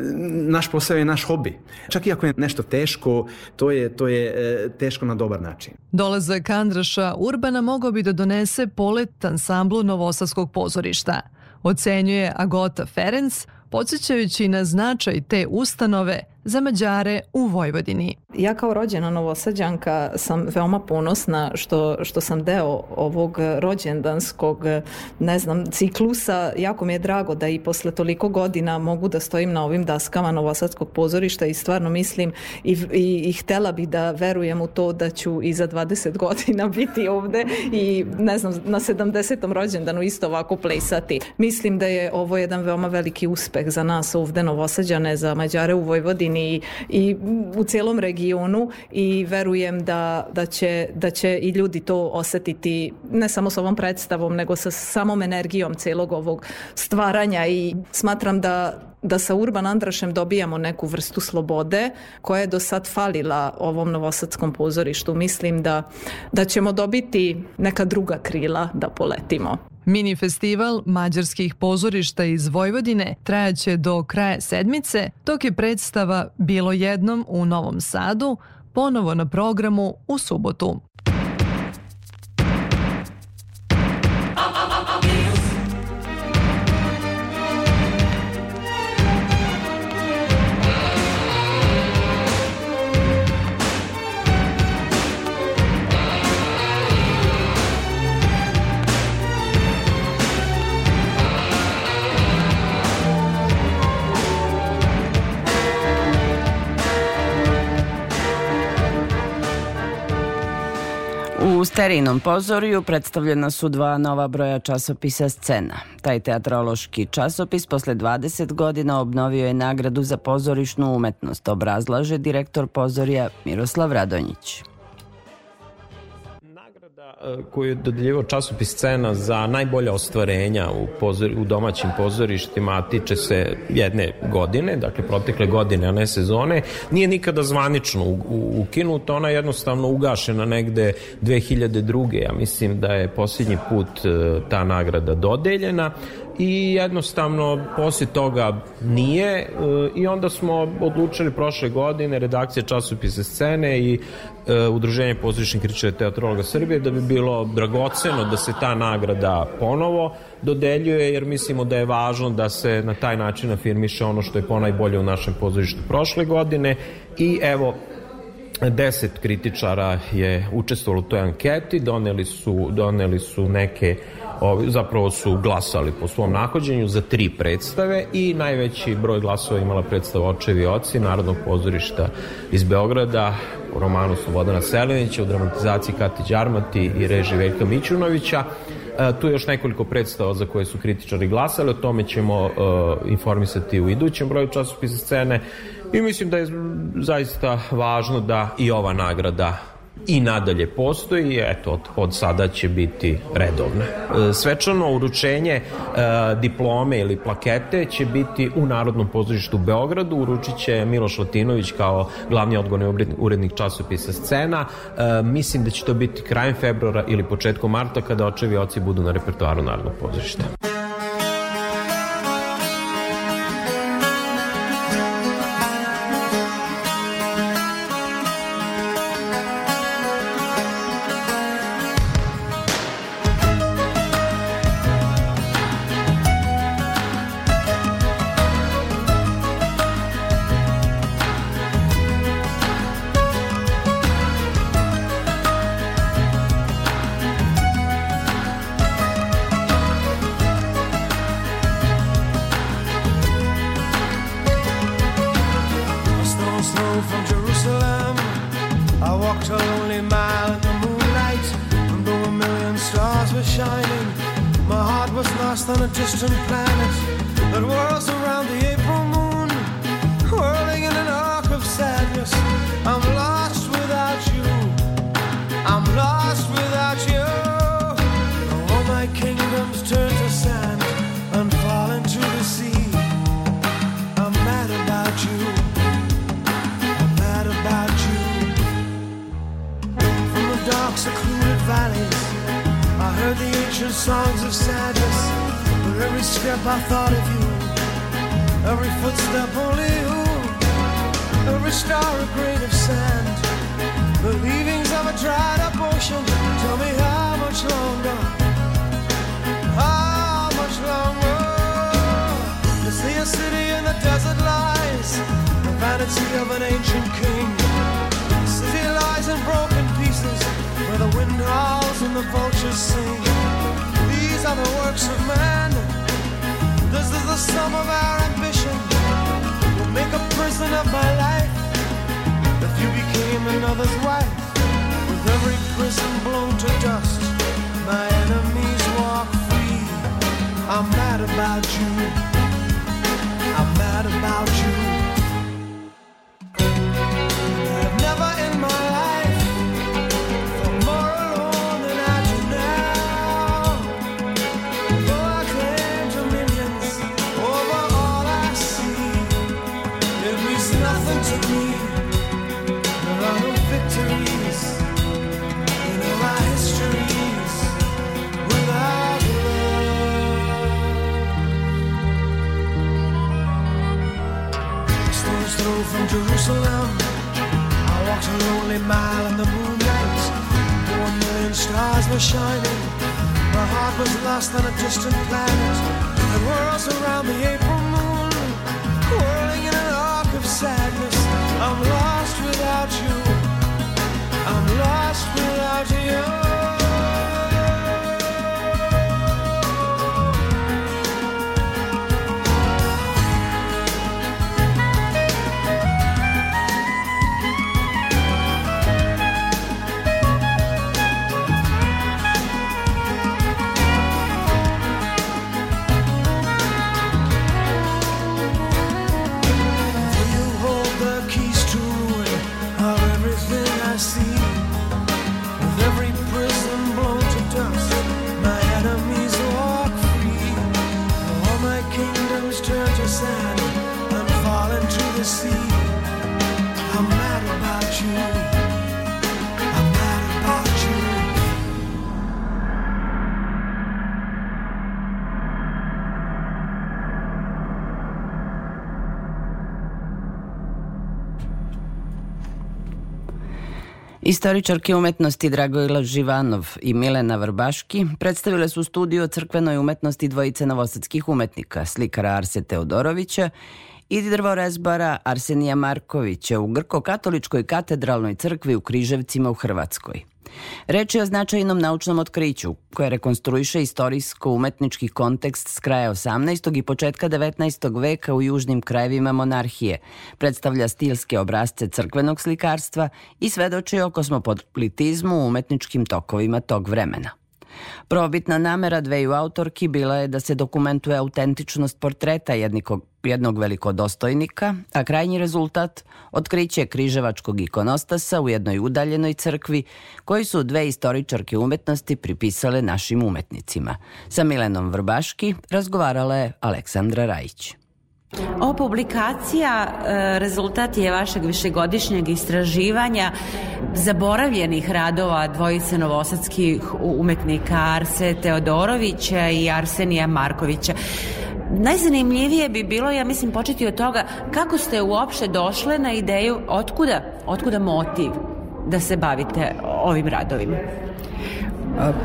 naš posao je naš hobi. Čak i ako je nešto teško, to je, to je e, teško na dobar način. Dolazak Andraša Urbana mogao bi da donese polet ansamblu Novosadskog pozorišta. Ocenjuje Agota Ferenc, podsjećajući na značaj te ustanove za Mađare u Vojvodini. Ja kao rođena novosađanka sam veoma ponosna što, što sam deo ovog rođendanskog, ne znam, ciklusa. Jako mi je drago da i posle toliko godina mogu da stojim na ovim daskama Novosadskog pozorišta i stvarno mislim i, i, i htela bih da verujem u to da ću i za 20 godina biti ovde i ne znam, na 70. rođendanu isto ovako plesati. Mislim da je ovo jedan veoma veliki uspeh za nas ovde Novosađane, za Mađare u Vojvodini i, i u celom regionu i verujem da, da, će, da će i ljudi to osetiti ne samo sa ovom predstavom nego sa samom energijom celog ovog stvaranja i smatram da da sa Urban Andrašem dobijamo neku vrstu slobode koja je do sad falila ovom novosadskom pozorištu. Mislim da, da ćemo dobiti neka druga krila da poletimo. Mini festival mađarskih pozorišta iz Vojvodine trajaće do kraja sedmice, dok je predstava Bilo jednom u Novom Sadu ponovo na programu u subotu. U Sterinom pozoriju predstavljena su dva nova broja časopisa Scena. Taj teatrološki časopis posle 20 godina obnovio je nagradu za pozorišnu umetnost, obrazlaže direktor pozorija Miroslav Radonjić koju je dodeljivao časopis scena za najbolja ostvarenja u, pozor, u domaćim pozorištima, a tiče se jedne godine, dakle protekle godine, a ne sezone, nije nikada zvanično ukinuta, ona je jednostavno ugašena negde 2002. Ja mislim da je posljednji put e, ta nagrada dodeljena i jednostavno posle toga nije e, i onda smo odlučili prošle godine redakcija časopisa scene i e, udruženje pozorišnih kritičara teatrologa Srbije da bi bilo dragoceno da se ta nagrada ponovo dodeljuje jer mislimo da je važno da se na taj način afirmiše ono što je ponajbolje u našem pozorištu prošle godine. I evo deset kritičara je učestvovalo u toj anketi, doneli su, doneli su neke ovi, zapravo su glasali po svom nahođenju za tri predstave i najveći broj glasova imala predstava Očevi oci Narodnog pozorišta iz Beograda. U romanu Slobodana Selinića u dramatizaciji Kati Đarmati i reži Veljka Mićunovića. E, tu je još nekoliko predstava za koje su kritičari glasali, o tome ćemo e, informisati u idućem broju časopisa scene. I mislim da je zaista važno da i ova nagrada i nadalje postoji, eto, od, od sada će biti redovna. E, svečano uručenje e, diplome ili plakete će biti u Narodnom pozorištu u Beogradu, uručit će Miloš Latinović kao glavni odgovorni urednik časopisa Scena. E, mislim da će to biti krajem februara ili početkom marta kada očevi oci budu na repertoaru Narodnog pozorišta. Istoričarke umetnosti Dragojla Živanov i Milena Vrbaški predstavile su studiju o crkvenoj umetnosti dvojice novosadskih umetnika, slikara Arse Teodorovića i drvorezbara Arsenija Markovića u Grko-katoličkoj katedralnoj crkvi u Križevcima u Hrvatskoj. Reč je o značajnom naučnom otkriću koje rekonstruiše istorijsko-umetnički kontekst s kraja 18. i početka 19. veka u južnim krajevima monarhije, predstavlja stilske obrazce crkvenog slikarstva i svedoči o kosmopolitizmu u umetničkim tokovima tog vremena. Probitna namera dveju autorki bila je da se dokumentuje autentičnost portreta jednikog, jednog velikodostojnika, a krajnji rezultat otkriće križevačkog ikonostasa u jednoj udaljenoj crkvi koji su dve istoričarke umetnosti pripisale našim umetnicima. Sa Milenom Vrbaški razgovarala je Aleksandra Rajić. Ova publikacija e, rezultat je vašeg višegodišnjeg istraživanja zaboravljenih radova dvojice novosadskih umetnika Arse Teodorovića i Arsenija Markovića. Najzanimljivije bi bilo, ja mislim, početi od toga kako ste uopšte došle na ideju otkuda, otkuda motiv da se bavite ovim radovima.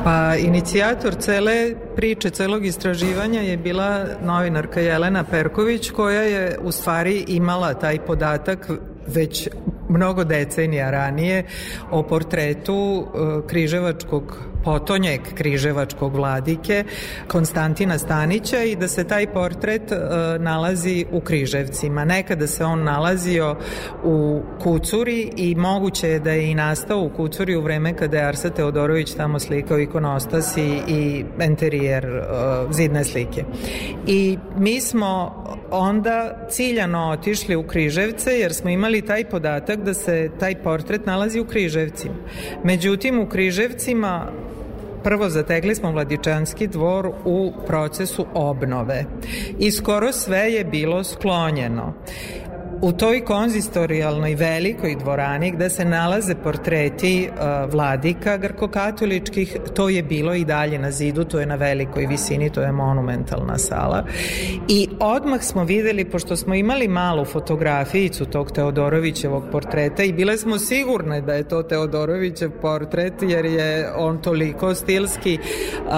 Pa inicijator cele priče, celog istraživanja je bila novinarka Jelena Perković koja je u stvari imala taj podatak već mnogo decenija ranije o portretu e, križevačkog potonjeg križevačkog vladike Konstantina Stanića i da se taj portret e, nalazi u Križevcima. Nekada se on nalazio u Kucuri i moguće je da je i nastao u Kucuri u vreme kada je Arsa Teodorović tamo slikao ikonostas i, i interijer e, zidne slike. I mi smo onda ciljano otišli u Križevce jer smo imali taj podatak da se taj portret nalazi u Križevcima. Međutim, u Križevcima prvo zategli smo Vladičanski dvor u procesu obnove. I skoro sve je bilo sklonjeno u toj konzistorijalnoj velikoj dvorani gde se nalaze portreti uh, vladika grkokatoličkih, to je bilo i dalje na zidu, to je na velikoj visini, to je monumentalna sala. I odmah smo videli, pošto smo imali malu fotografijicu tog Teodorovićevog portreta i bile smo sigurne da je to Teodorovićev portret, jer je on toliko stilski uh,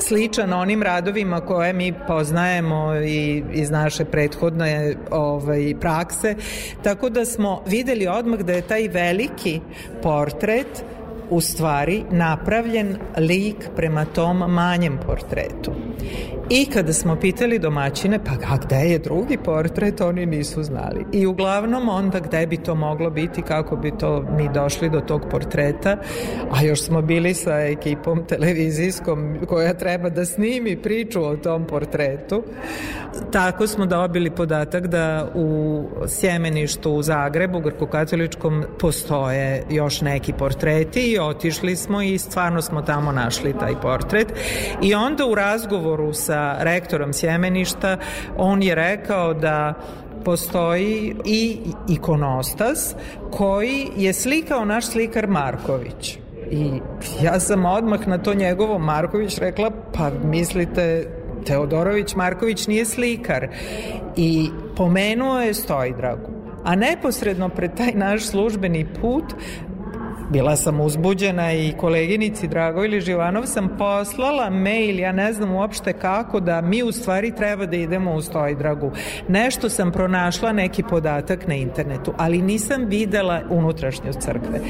sličan onim radovima koje mi poznajemo i iz naše prethodne ovaj, prakse prakse, tako da smo videli odmah da je taj veliki portret u stvari napravljen lik prema tom manjem portretu. I kada smo pitali domaćine, pa a gde je drugi portret, oni nisu znali. I uglavnom onda gde bi to moglo biti, kako bi to mi došli do tog portreta, a još smo bili sa ekipom televizijskom koja treba da snimi priču o tom portretu. Tako smo dobili podatak da u sjemeništu u Zagrebu, Grko-katoličkom, postoje još neki portreti i otišli smo i stvarno smo tamo našli taj portret. I onda u razgovoru sa rektorom Sjemeništa, on je rekao da postoji i ikonostas koji je slikao naš slikar Marković. I ja sam odmah na to njegovo Marković rekla, pa mislite Teodorović Marković nije slikar. I pomenuo je Stojdragu. a neposredno pred taj naš službeni put bila sam uzbuđena i koleginici Dragojli Živanov sam poslala mail, ja ne znam uopšte kako, da mi u stvari treba da idemo u Stojdragu. Nešto sam pronašla, neki podatak na internetu, ali nisam videla unutrašnju crkve.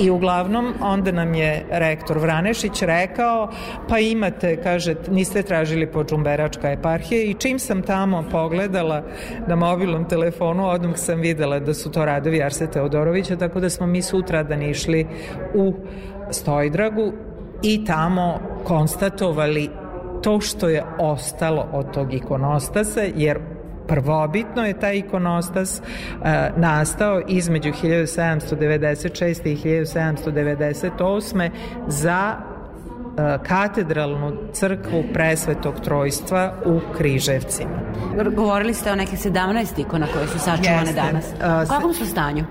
I uglavnom onda nam je rektor Vranešić rekao, pa imate, kaže, niste tražili po Džumberačka eparhije i čim sam tamo pogledala na mobilnom telefonu, odmah sam videla da su to radovi Arse Teodorovića, tako da smo mi sutra da išli u Stojdragu i tamo konstatovali to što je ostalo od tog ikonostasa, jer prvobitno je taj ikonostas uh, nastao između 1796. i 1798. za katedralnu crkvu presvetog trojstva u Križevcima. Govorili ste o neke 17 ikona koje su sačuvane Jeste. danas. U kakvom su stanju?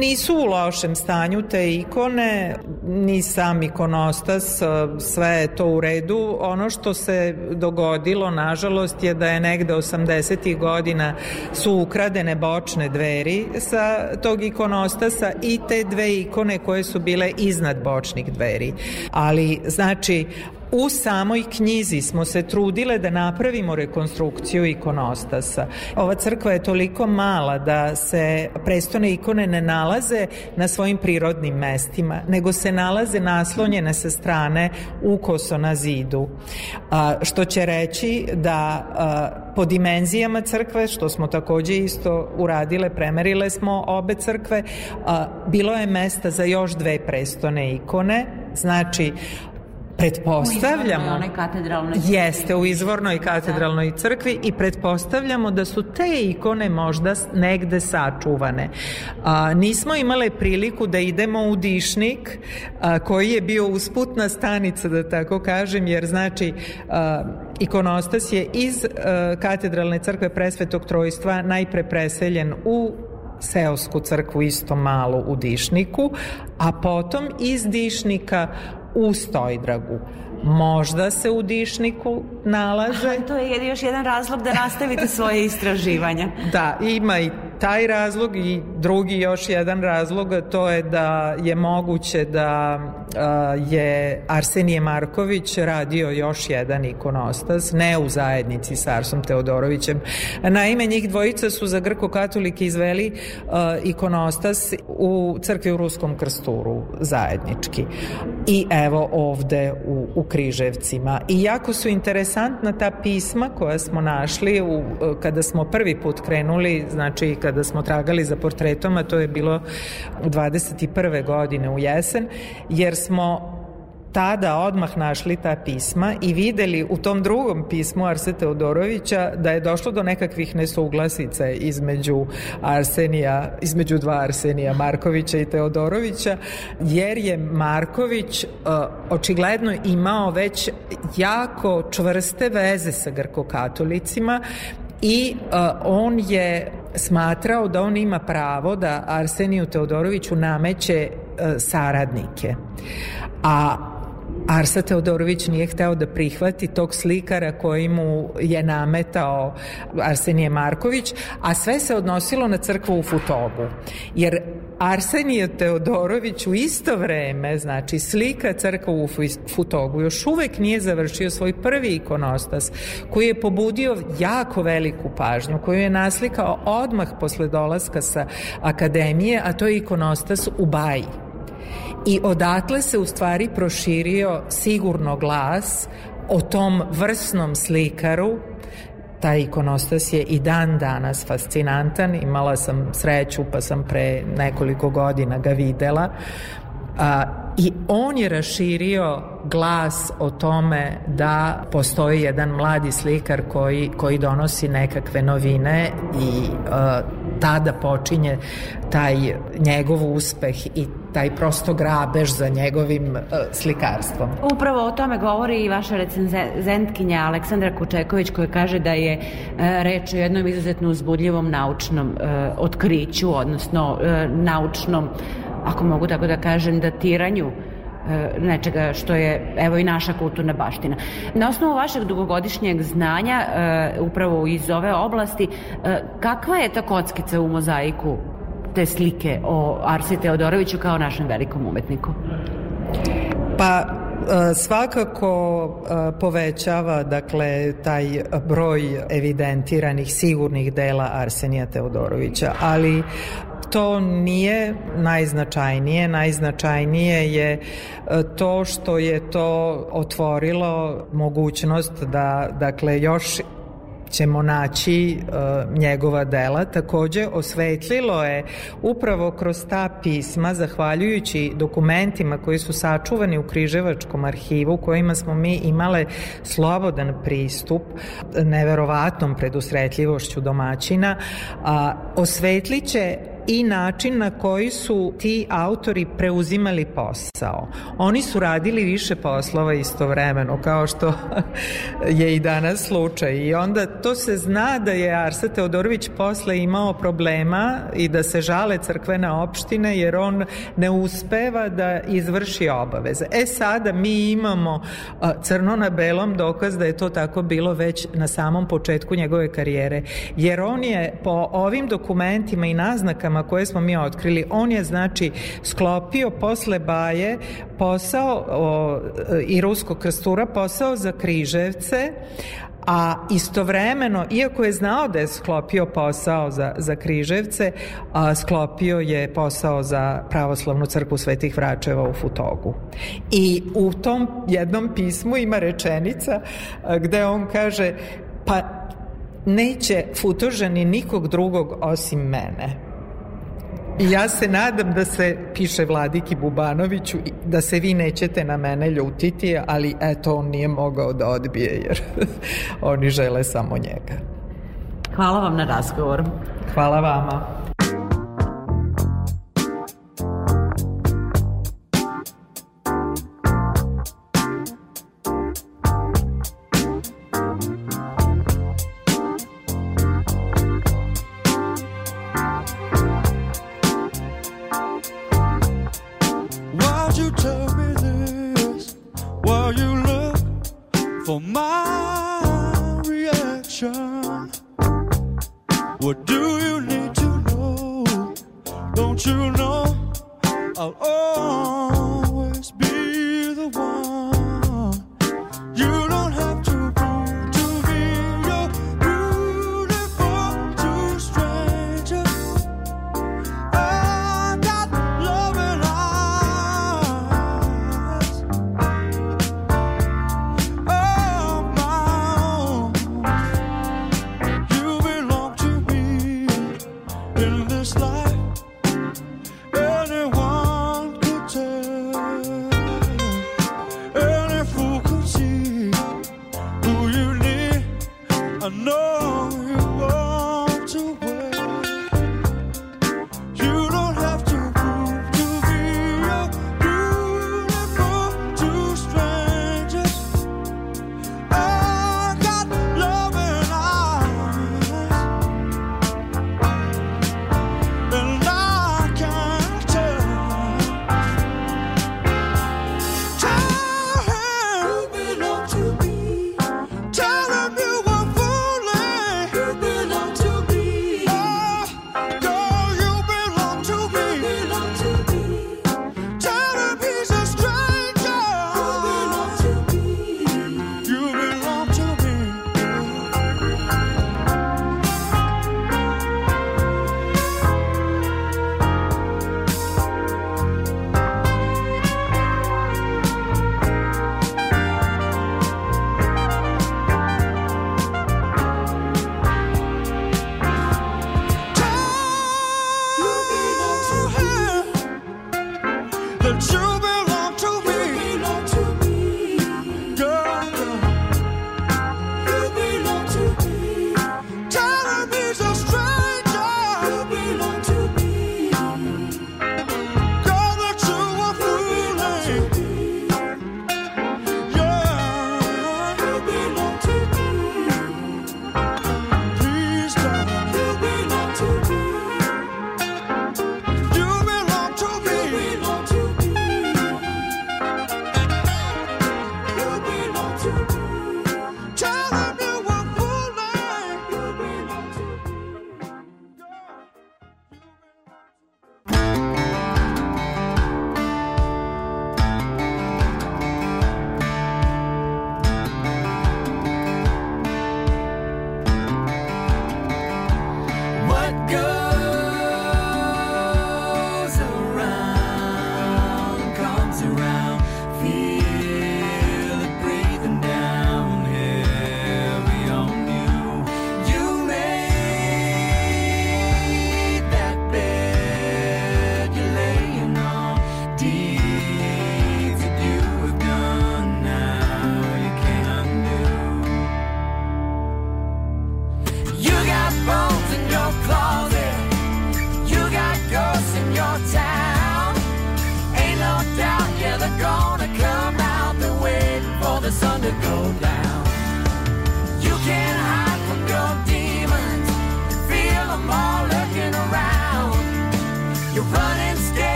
Nisu u lošem stanju te ikone, ni sam ikonostas, sve je to u redu. Ono što se dogodilo, nažalost, je da je negde 80. godina su ukradene bočne dveri sa tog ikonostasa i te dve ikone koje su bile iznad bočnih dveri. Ali, znači, U samoj knjizi smo se trudile da napravimo rekonstrukciju ikonostasa. Ova crkva je toliko mala da se prestone ikone ne nalaze na svojim prirodnim mestima, nego se nalaze naslonjene sa strane ukoso na zidu. A, što će reći da a, po dimenzijama crkve, što smo takođe isto uradile, premerile smo obe crkve, a, bilo je mesta za još dve prestone ikone, znači pretpostavljamo jeste u izvornoj katedralnoj crkvi i pretpostavljamo da su te ikone možda negde sačuvane. A, nismo imale priliku da idemo u Dišnik a, koji je bio usputna stanica da tako kažem jer znači a, ikonostas je iz a, katedralne crkve presvetog trojstva najpre preseljen u seosku crkvu isto malo u Dišniku, a potom iz Dišnika u Stojdragu. Možda se u Dišniku nalaze. Aha, to je još jedan razlog da nastavite svoje istraživanja. Da, ima i taj razlog i drugi još jedan razlog, to je da je moguće da a, je Arsenije Marković radio još jedan ikonostas, ne u zajednici sa Arsom Teodorovićem. Naime, njih dvojica su za grko-katolike izveli a, ikonostas u crkvi u Ruskom krsturu zajednički. I evo ovde u, u Križevcima. I jako su interesantna ta pisma koja smo našli u, kada smo prvi put krenuli, znači kada smo tragali za portretom, a to je bilo 21. godine u jesen, jer smo tada odmah našli ta pisma i videli u tom drugom pismu Arse Teodorovića da je došlo do nekakvih nesuglasica između Arsenija, između dva Arsenija, Markovića i Teodorovića, jer je Marković uh, očigledno imao već jako čvrste veze sa grkokatolicima i uh, on je smatrao da on ima pravo da Arseniju Teodoroviću nameće uh, saradnike. A Arsa Teodorović nije hteo da prihvati tog slikara koji mu je nametao Arsenije Marković, a sve se odnosilo na crkvu u Futogu. Jer Arsenije Teodorović u isto vreme, znači slika crkvu u Futogu, još uvek nije završio svoj prvi ikonostas, koji je pobudio jako veliku pažnju, koju je naslikao odmah posle dolaska sa akademije, a to je ikonostas u Baji i odatle se u stvari proširio sigurno glas o tom vrsnom slikaru. Taj ikonostas je i dan danas fascinantan. Imala sam sreću pa sam pre nekoliko godina ga videla. A, i on je raširio glas o tome da postoji jedan mladi slikar koji, koji donosi nekakve novine i a, tada počinje taj njegov uspeh i taj prosto grabež za njegovim uh, slikarstvom. Upravo o tome govori i vaša recenzentkinja Aleksandra Kučeković koja kaže da je uh, reč o jednom izuzetno uzbudljivom naučnom uh, otkriću, odnosno naučnom, ako mogu tako da kažem, datiranju e, nečega što je evo i naša kulturna baština. Na osnovu vašeg dugogodišnjeg znanja e, upravo iz ove oblasti, e, kakva je ta kockica u mozaiku te slike o Arsi Teodoroviću kao našem velikom umetniku? Pa svakako povećava dakle taj broj evidentiranih sigurnih dela Arsenija Teodorovića, ali to nije najznačajnije. Najznačajnije je e, to što je to otvorilo mogućnost da dakle još ćemo naći uh, njegova dela. Takođe osvetlilo je upravo kroz ta pisma, zahvaljujući dokumentima koji su sačuvani u Križevačkom arhivu, kojima smo mi imale slobodan pristup neverovatnom predusretljivošću domaćina, a osvetliće i način na koji su ti autori preuzimali posao. Oni su radili više poslova istovremeno, kao što je i danas slučaj. I onda to se zna da je Arsa Teodorović posle imao problema i da se žale crkvene opštine, jer on ne uspeva da izvrši obaveze. E sada mi imamo crno na belom dokaz da je to tako bilo već na samom početku njegove karijere, jer on je po ovim dokumentima i naznakama informacijama koje smo mi otkrili, on je znači sklopio posle Baje posao o, i Ruskog krstura, posao za Križevce, a istovremeno, iako je znao da je sklopio posao za, za Križevce, a, sklopio je posao za pravoslavnu crkvu Svetih Vračeva u Futogu. I u tom jednom pismu ima rečenica a, gde on kaže pa neće Futožani nikog drugog osim mene. I ja se nadam da se, piše Vladiki Bubanoviću, da se vi nećete na mene ljutiti, ali eto, on nije mogao da odbije, jer oni žele samo njega. Hvala vam na razgovor. Hvala vama.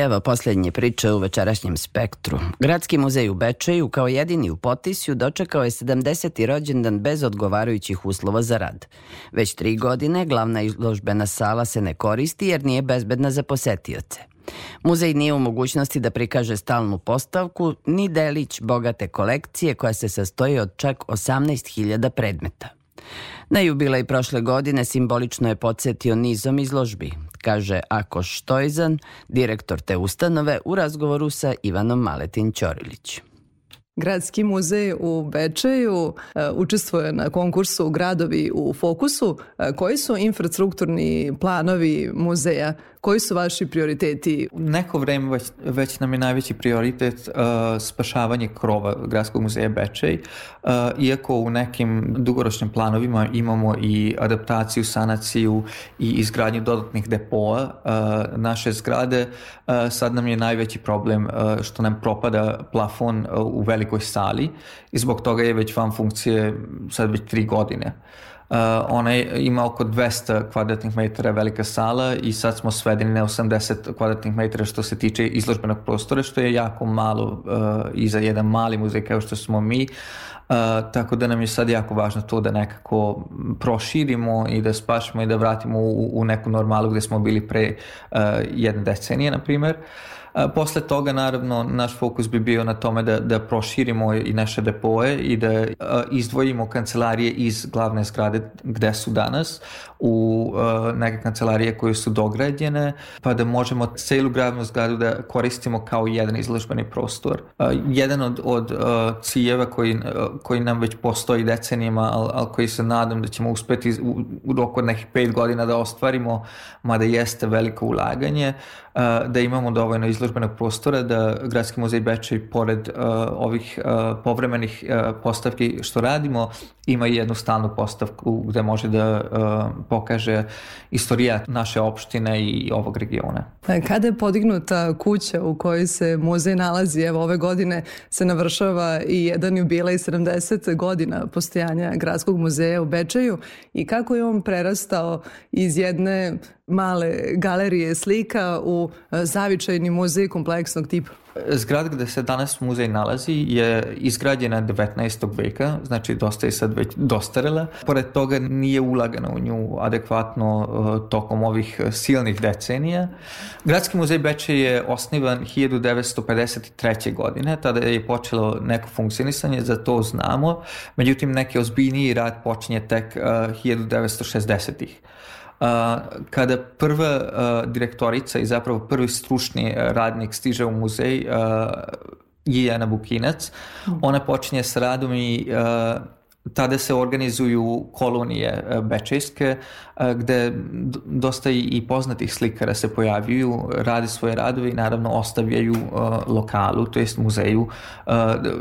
Evo posljednje priče u večerašnjem spektru. Gradski muzej u Bečeju kao jedini u Potisju dočekao je 70. rođendan bez odgovarajućih uslova za rad. Već tri godine glavna izložbena sala se ne koristi jer nije bezbedna za posetioce. Muzej nije u mogućnosti da prikaže stalnu postavku ni delić bogate kolekcije koja se sastoji od čak 18.000 predmeta. Na jubilej prošle godine simbolično je podsjetio nizom izložbi, kaže Ako Štojzan, direktor te ustanove u razgovoru sa Ivanom Maletin Ćorilić. Gradski muzej u Bečeju e, učestvuje na konkursu Gradovi u fokusu. E, Koji su infrastrukturni planovi muzeja? Koji su vaši prioriteti? Neko vreme već, već nam je najveći prioritet uh, spašavanje krova Gradskog muzeja Bečej, uh, iako u nekim dugoročnim planovima imamo i adaptaciju, sanaciju i izgradnju dodatnih depoa uh, naše zgrade, uh, sad nam je najveći problem uh, što nam propada plafon uh, u velikoj sali i zbog toga je već van funkcije sad već tri godine. Uh, ona je, ima oko 200 kvadratnih metara velika sala i sad smo svedeni na 80 kvadratnih metara što se tiče izložbenog prostora, što je jako malo uh, i za jedan mali muzej kao što smo mi. Uh, tako da nam je sad jako važno to da nekako proširimo i da spašimo i da vratimo u, u neku normalu gde smo bili pre uh, jedne decenije, na primer. Posle toga, naravno, naš fokus bi bio na tome da, da proširimo i naše depoje i da izdvojimo kancelarije iz glavne zgrade gde su danas u neke kancelarije koje su dograđene, pa da možemo celu glavnu zgradu da koristimo kao jedan izložbeni prostor. Jedan od, od ciljeva koji, koji nam već postoji decenijama, ali al koji se nadam da ćemo uspeti u, u roku od nekih pet godina da ostvarimo, mada jeste veliko ulaganje, da imamo dovoljno izložbenog prostora, da Gradski muzej Bečej pored ovih povremenih postavki što radimo, ima i jednu stalnu postavku gde može da pokaže istorija naše opštine i ovog regiona. Kada je podignuta kuća u kojoj se muzej nalazi, evo ove godine se navršava i jedan jubilej 70 godina postojanja Gradskog muzeja u Bečeju i kako je on prerastao iz jedne male galerije slika u e, zavičajni muzej kompleksnog tipa? Zgrad gde se danas muzej nalazi je izgrađena 19. veka, znači dosta je sad već dostarela. Pored toga nije ulagano u nju adekvatno uh, tokom ovih silnih decenija. Gradski muzej Beče je osnivan 1953. godine, tada je počelo neko funkcionisanje, za to znamo. Međutim, neki ozbiljniji rad počinje tek uh, 1960-ih kada prva direktorica i zapravo prvi stručni radnik stiže u muzej je Ana Bukinac, mhm. ona počinje s radom i tada se organizuju kolonije e, bečejske e, gde dosta i poznatih slikara se pojavljuju, rade svoje radove i naravno ostavljaju e, lokalu, to jest muzeju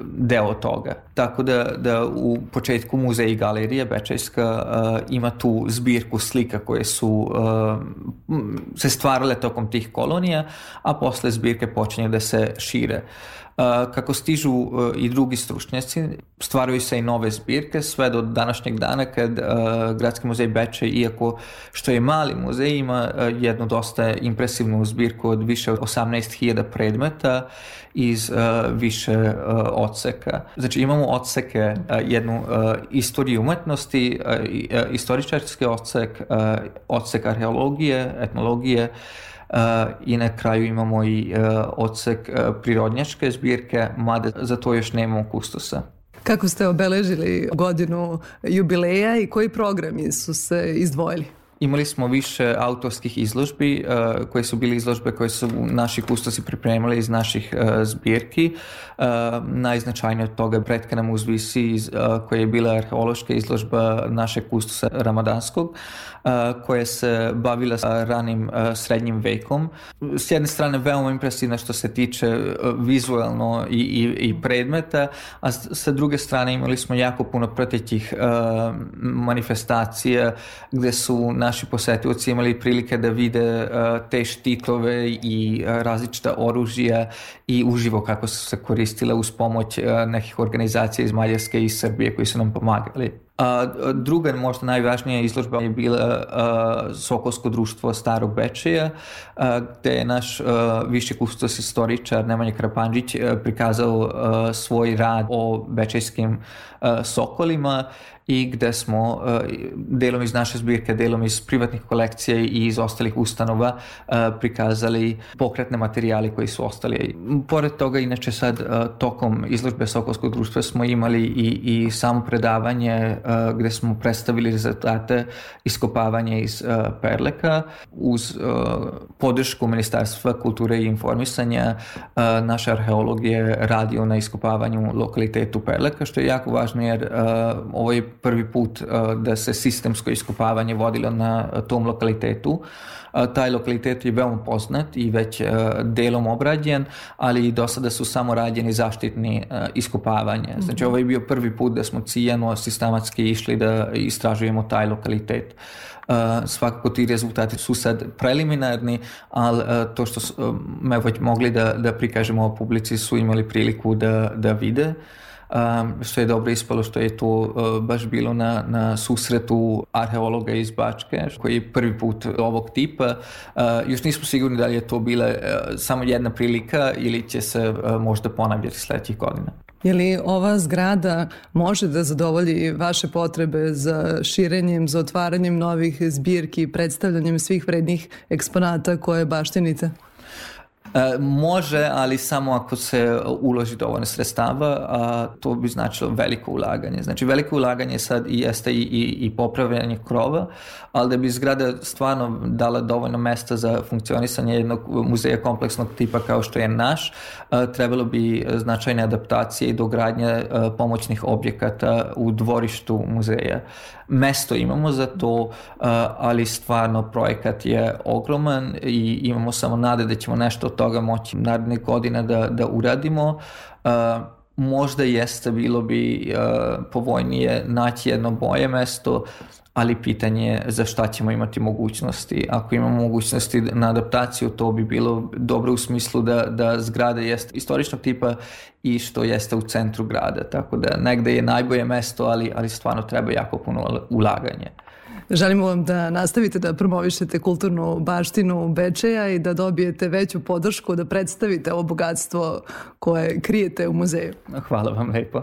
deo toga. Tako da, da u početku muzej i galerija Bečejska ima tu zbirku slika koje su se stvarale tokom tih kolonija, a posle zbirke počinju da se šire. Kako stižu i drugi stručnjaci, stvaraju se i nove zbirke sve do današnjeg dana kad Gradski muzej Beče, iako što je mali muzej, ima jednu dosta impresivnu zbirku od više od 18.000 predmeta iz više odseka. Znači imamo odseke, jednu istoriju umetnosti, istoričarski odsek, odsek arheologije, etnologije, i na kraju imamo i e, odsek e, prirodnjačke zbirke, mada za to još nemamo kustosa. Kako ste obeležili godinu jubileja i koji programi su se izdvojili? Imali smo više autorskih izložbi uh, koje su bili izložbe koje su naši kustosi pripremili iz naših uh, zbirki. Uh, najznačajnije od toga je Bretka nam uzvisi iz, koja je bila arheološka izložba našeg kustosa Ramadanskog koja se bavila sa ranim srednjim vekom. S jedne strane veoma impresivna što se tiče vizualno i, i, i predmeta, a sa druge strane imali smo jako puno pratećih manifestacija gde su na naši posetioci imali prilike da vide uh, te štitove i uh, različita oružja i uživo kako su se koristile uz pomoć uh, nekih organizacija iz Mađarske i Srbije koji su nam pomagali. A, druga, možda najvažnija izložba je bila a, Sokolsko društvo Starog Bečeja, a, gde je naš a, viši kustos istoričar Nemanja Krapanđić a, prikazao a, svoj rad o bečejskim a, sokolima i gde smo uh, delom iz naše zbirke, delom iz privatnih kolekcija i iz ostalih ustanova uh, prikazali pokretne materijali koji su ostali. Pored toga, inače sad uh, tokom izložbe Sokolskog društva smo imali i, i samo predavanje gde smo predstavili rezultate iskopavanja iz Perleka uz podršku Ministarstva kulture i informisanja uh, naša arheologija radio na iskopavanju lokalitetu Perleka, što je jako važno jer ovo je prvi put uh, da se sistemsko iskopavanje vodilo na tom lokalitetu. Uh, taj lokalitet je veoma poznat i već uh, delom obrađen, ali do sada su samo rađeni zaštitni iskopavanje. Znači ovo je bio prvi put da smo cijeno sistematski išli da istražujemo taj lokalitet. Uh, svakako ti rezultati su sad preliminarni, ali uh, to što smo uh, već mogli da, da prikažemo o publici su imali priliku da, da vide. Uh, um, što je dobro ispalo što je to uh, baš bilo na, na susretu arheologa iz Bačke, koji je prvi put ovog tipa. Uh, još nismo sigurni da li je to bila uh, samo jedna prilika ili će se možda ponavljati sledećih godina. Je li ova zgrada može da zadovolji vaše potrebe za širenjem, za otvaranjem novih zbirki, predstavljanjem svih vrednih eksponata koje baštinite? E, može, ali samo ako se uloži dovoljno sredstava, a to bi značilo veliko ulaganje. Znači veliko ulaganje sad i jeste i, i, i popravljanje krova, ali da bi zgrada stvarno dala dovoljno mesta za funkcionisanje jednog muzeja kompleksnog tipa kao što je naš, a, trebalo bi značajne adaptacije i dogradnje a, pomoćnih objekata u dvorištu muzeja. Mesto imamo za to, ali stvarno projekat je ogroman i imamo samo nade da ćemo nešto toga moći naredne godine da, da uradimo. Možda jeste bilo bi povoljnije naći jedno boje mesto, ali pitanje je za šta ćemo imati mogućnosti. Ako imamo mogućnosti na adaptaciju, to bi bilo dobro u smislu da, da zgrada jeste istoričnog tipa i što jeste u centru grada. Tako da negde je najbolje mesto, ali, ali stvarno treba jako puno ulaganje. Želimo vam da nastavite da promovišete kulturnu baštinu Bečeja i da dobijete veću podršku da predstavite ovo bogatstvo koje krijete u muzeju. Hvala vam lepo.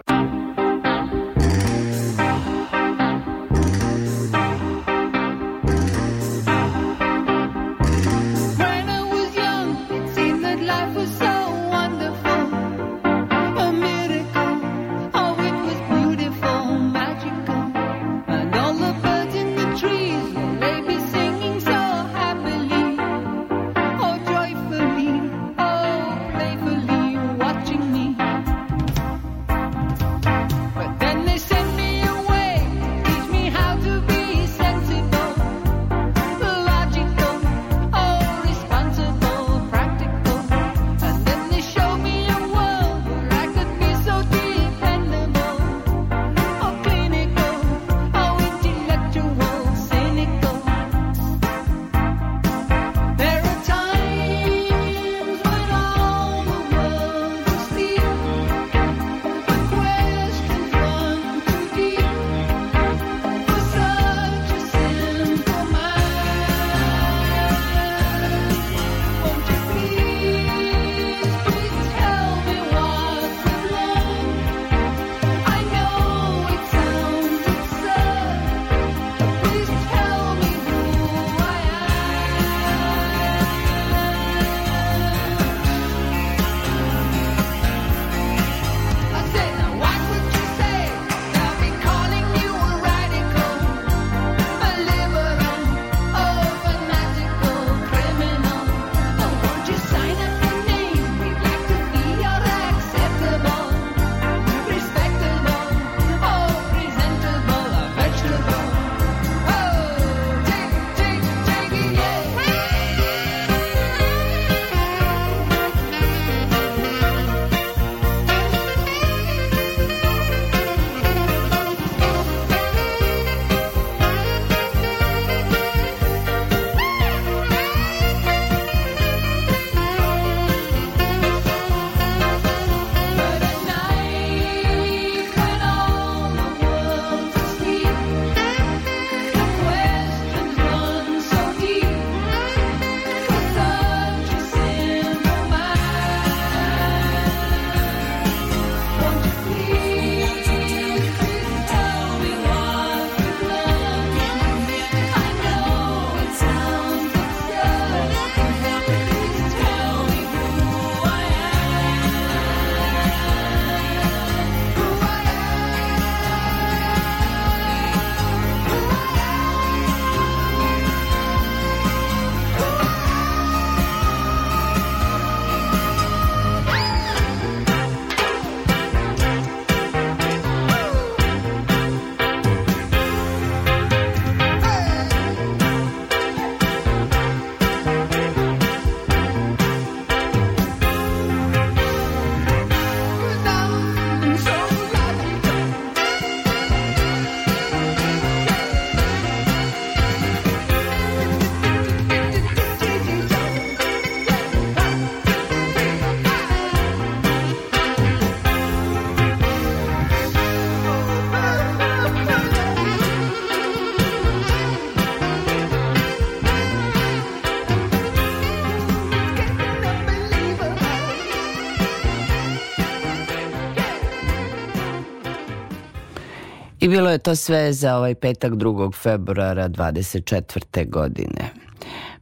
I bilo je to sve za ovaj petak 2. februara 24. godine.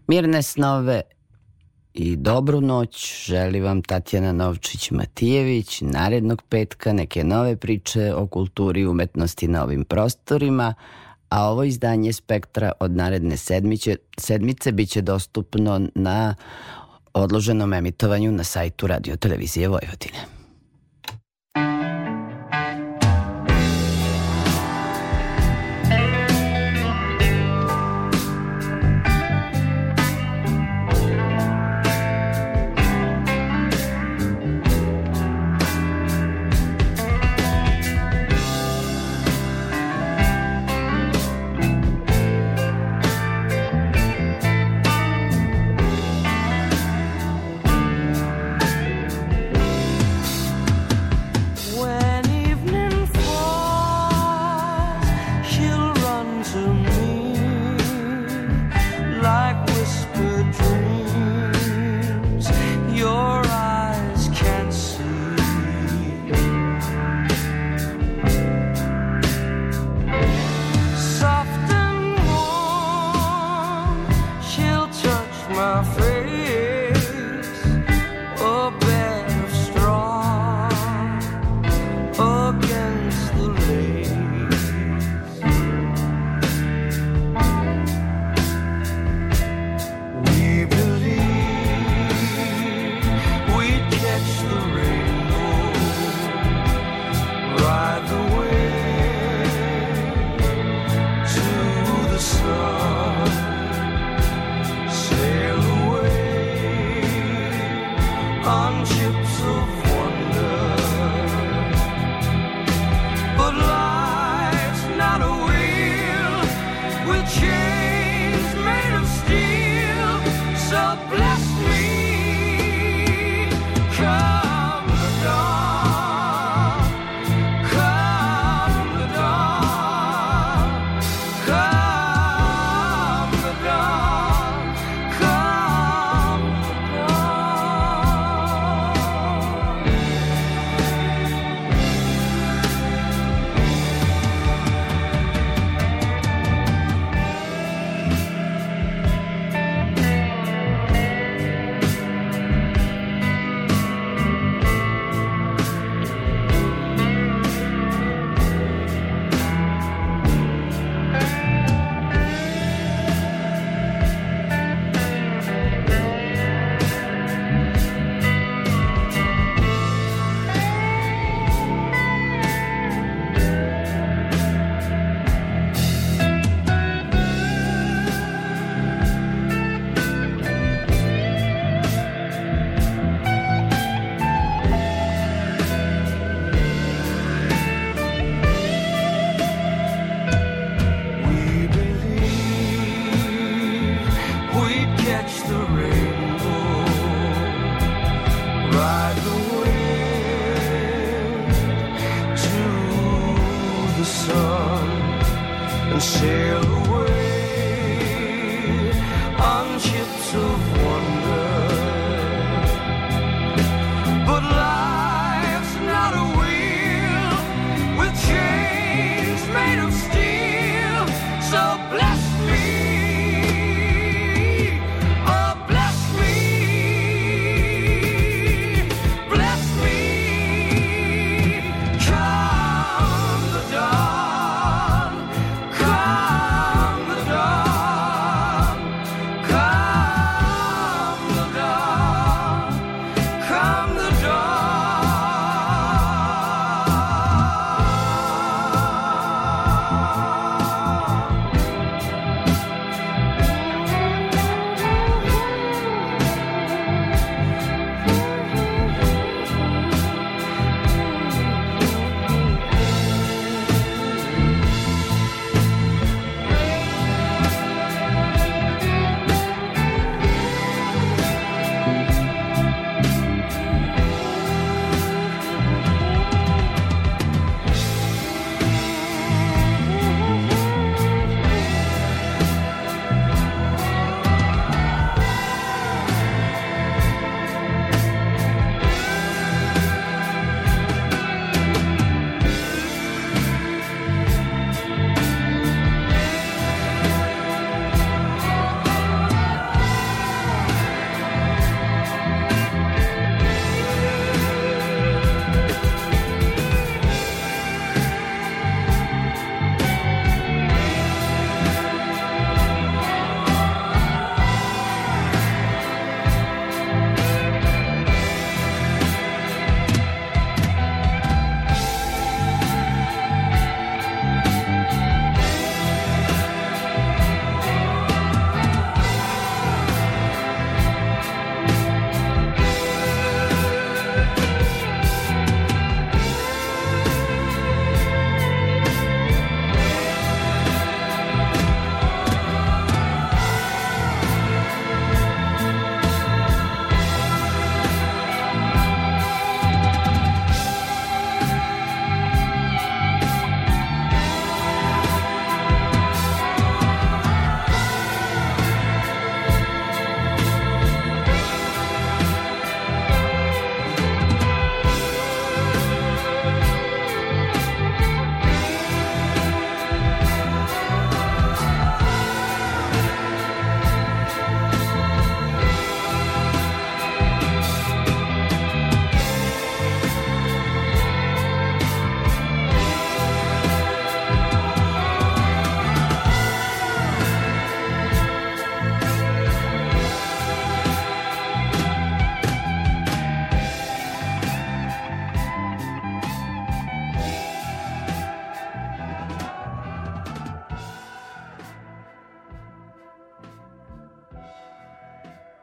Mirne snove i dobru noć. Želi vam Tatjana Novčić-Matijević. Narednog petka neke nove priče o kulturi i umetnosti na ovim prostorima, a ovo izdanje Spektra od naredne sedmice, sedmice biće dostupno na odloženom emitovanju na sajtu Radio Televizije Vojvodine. my face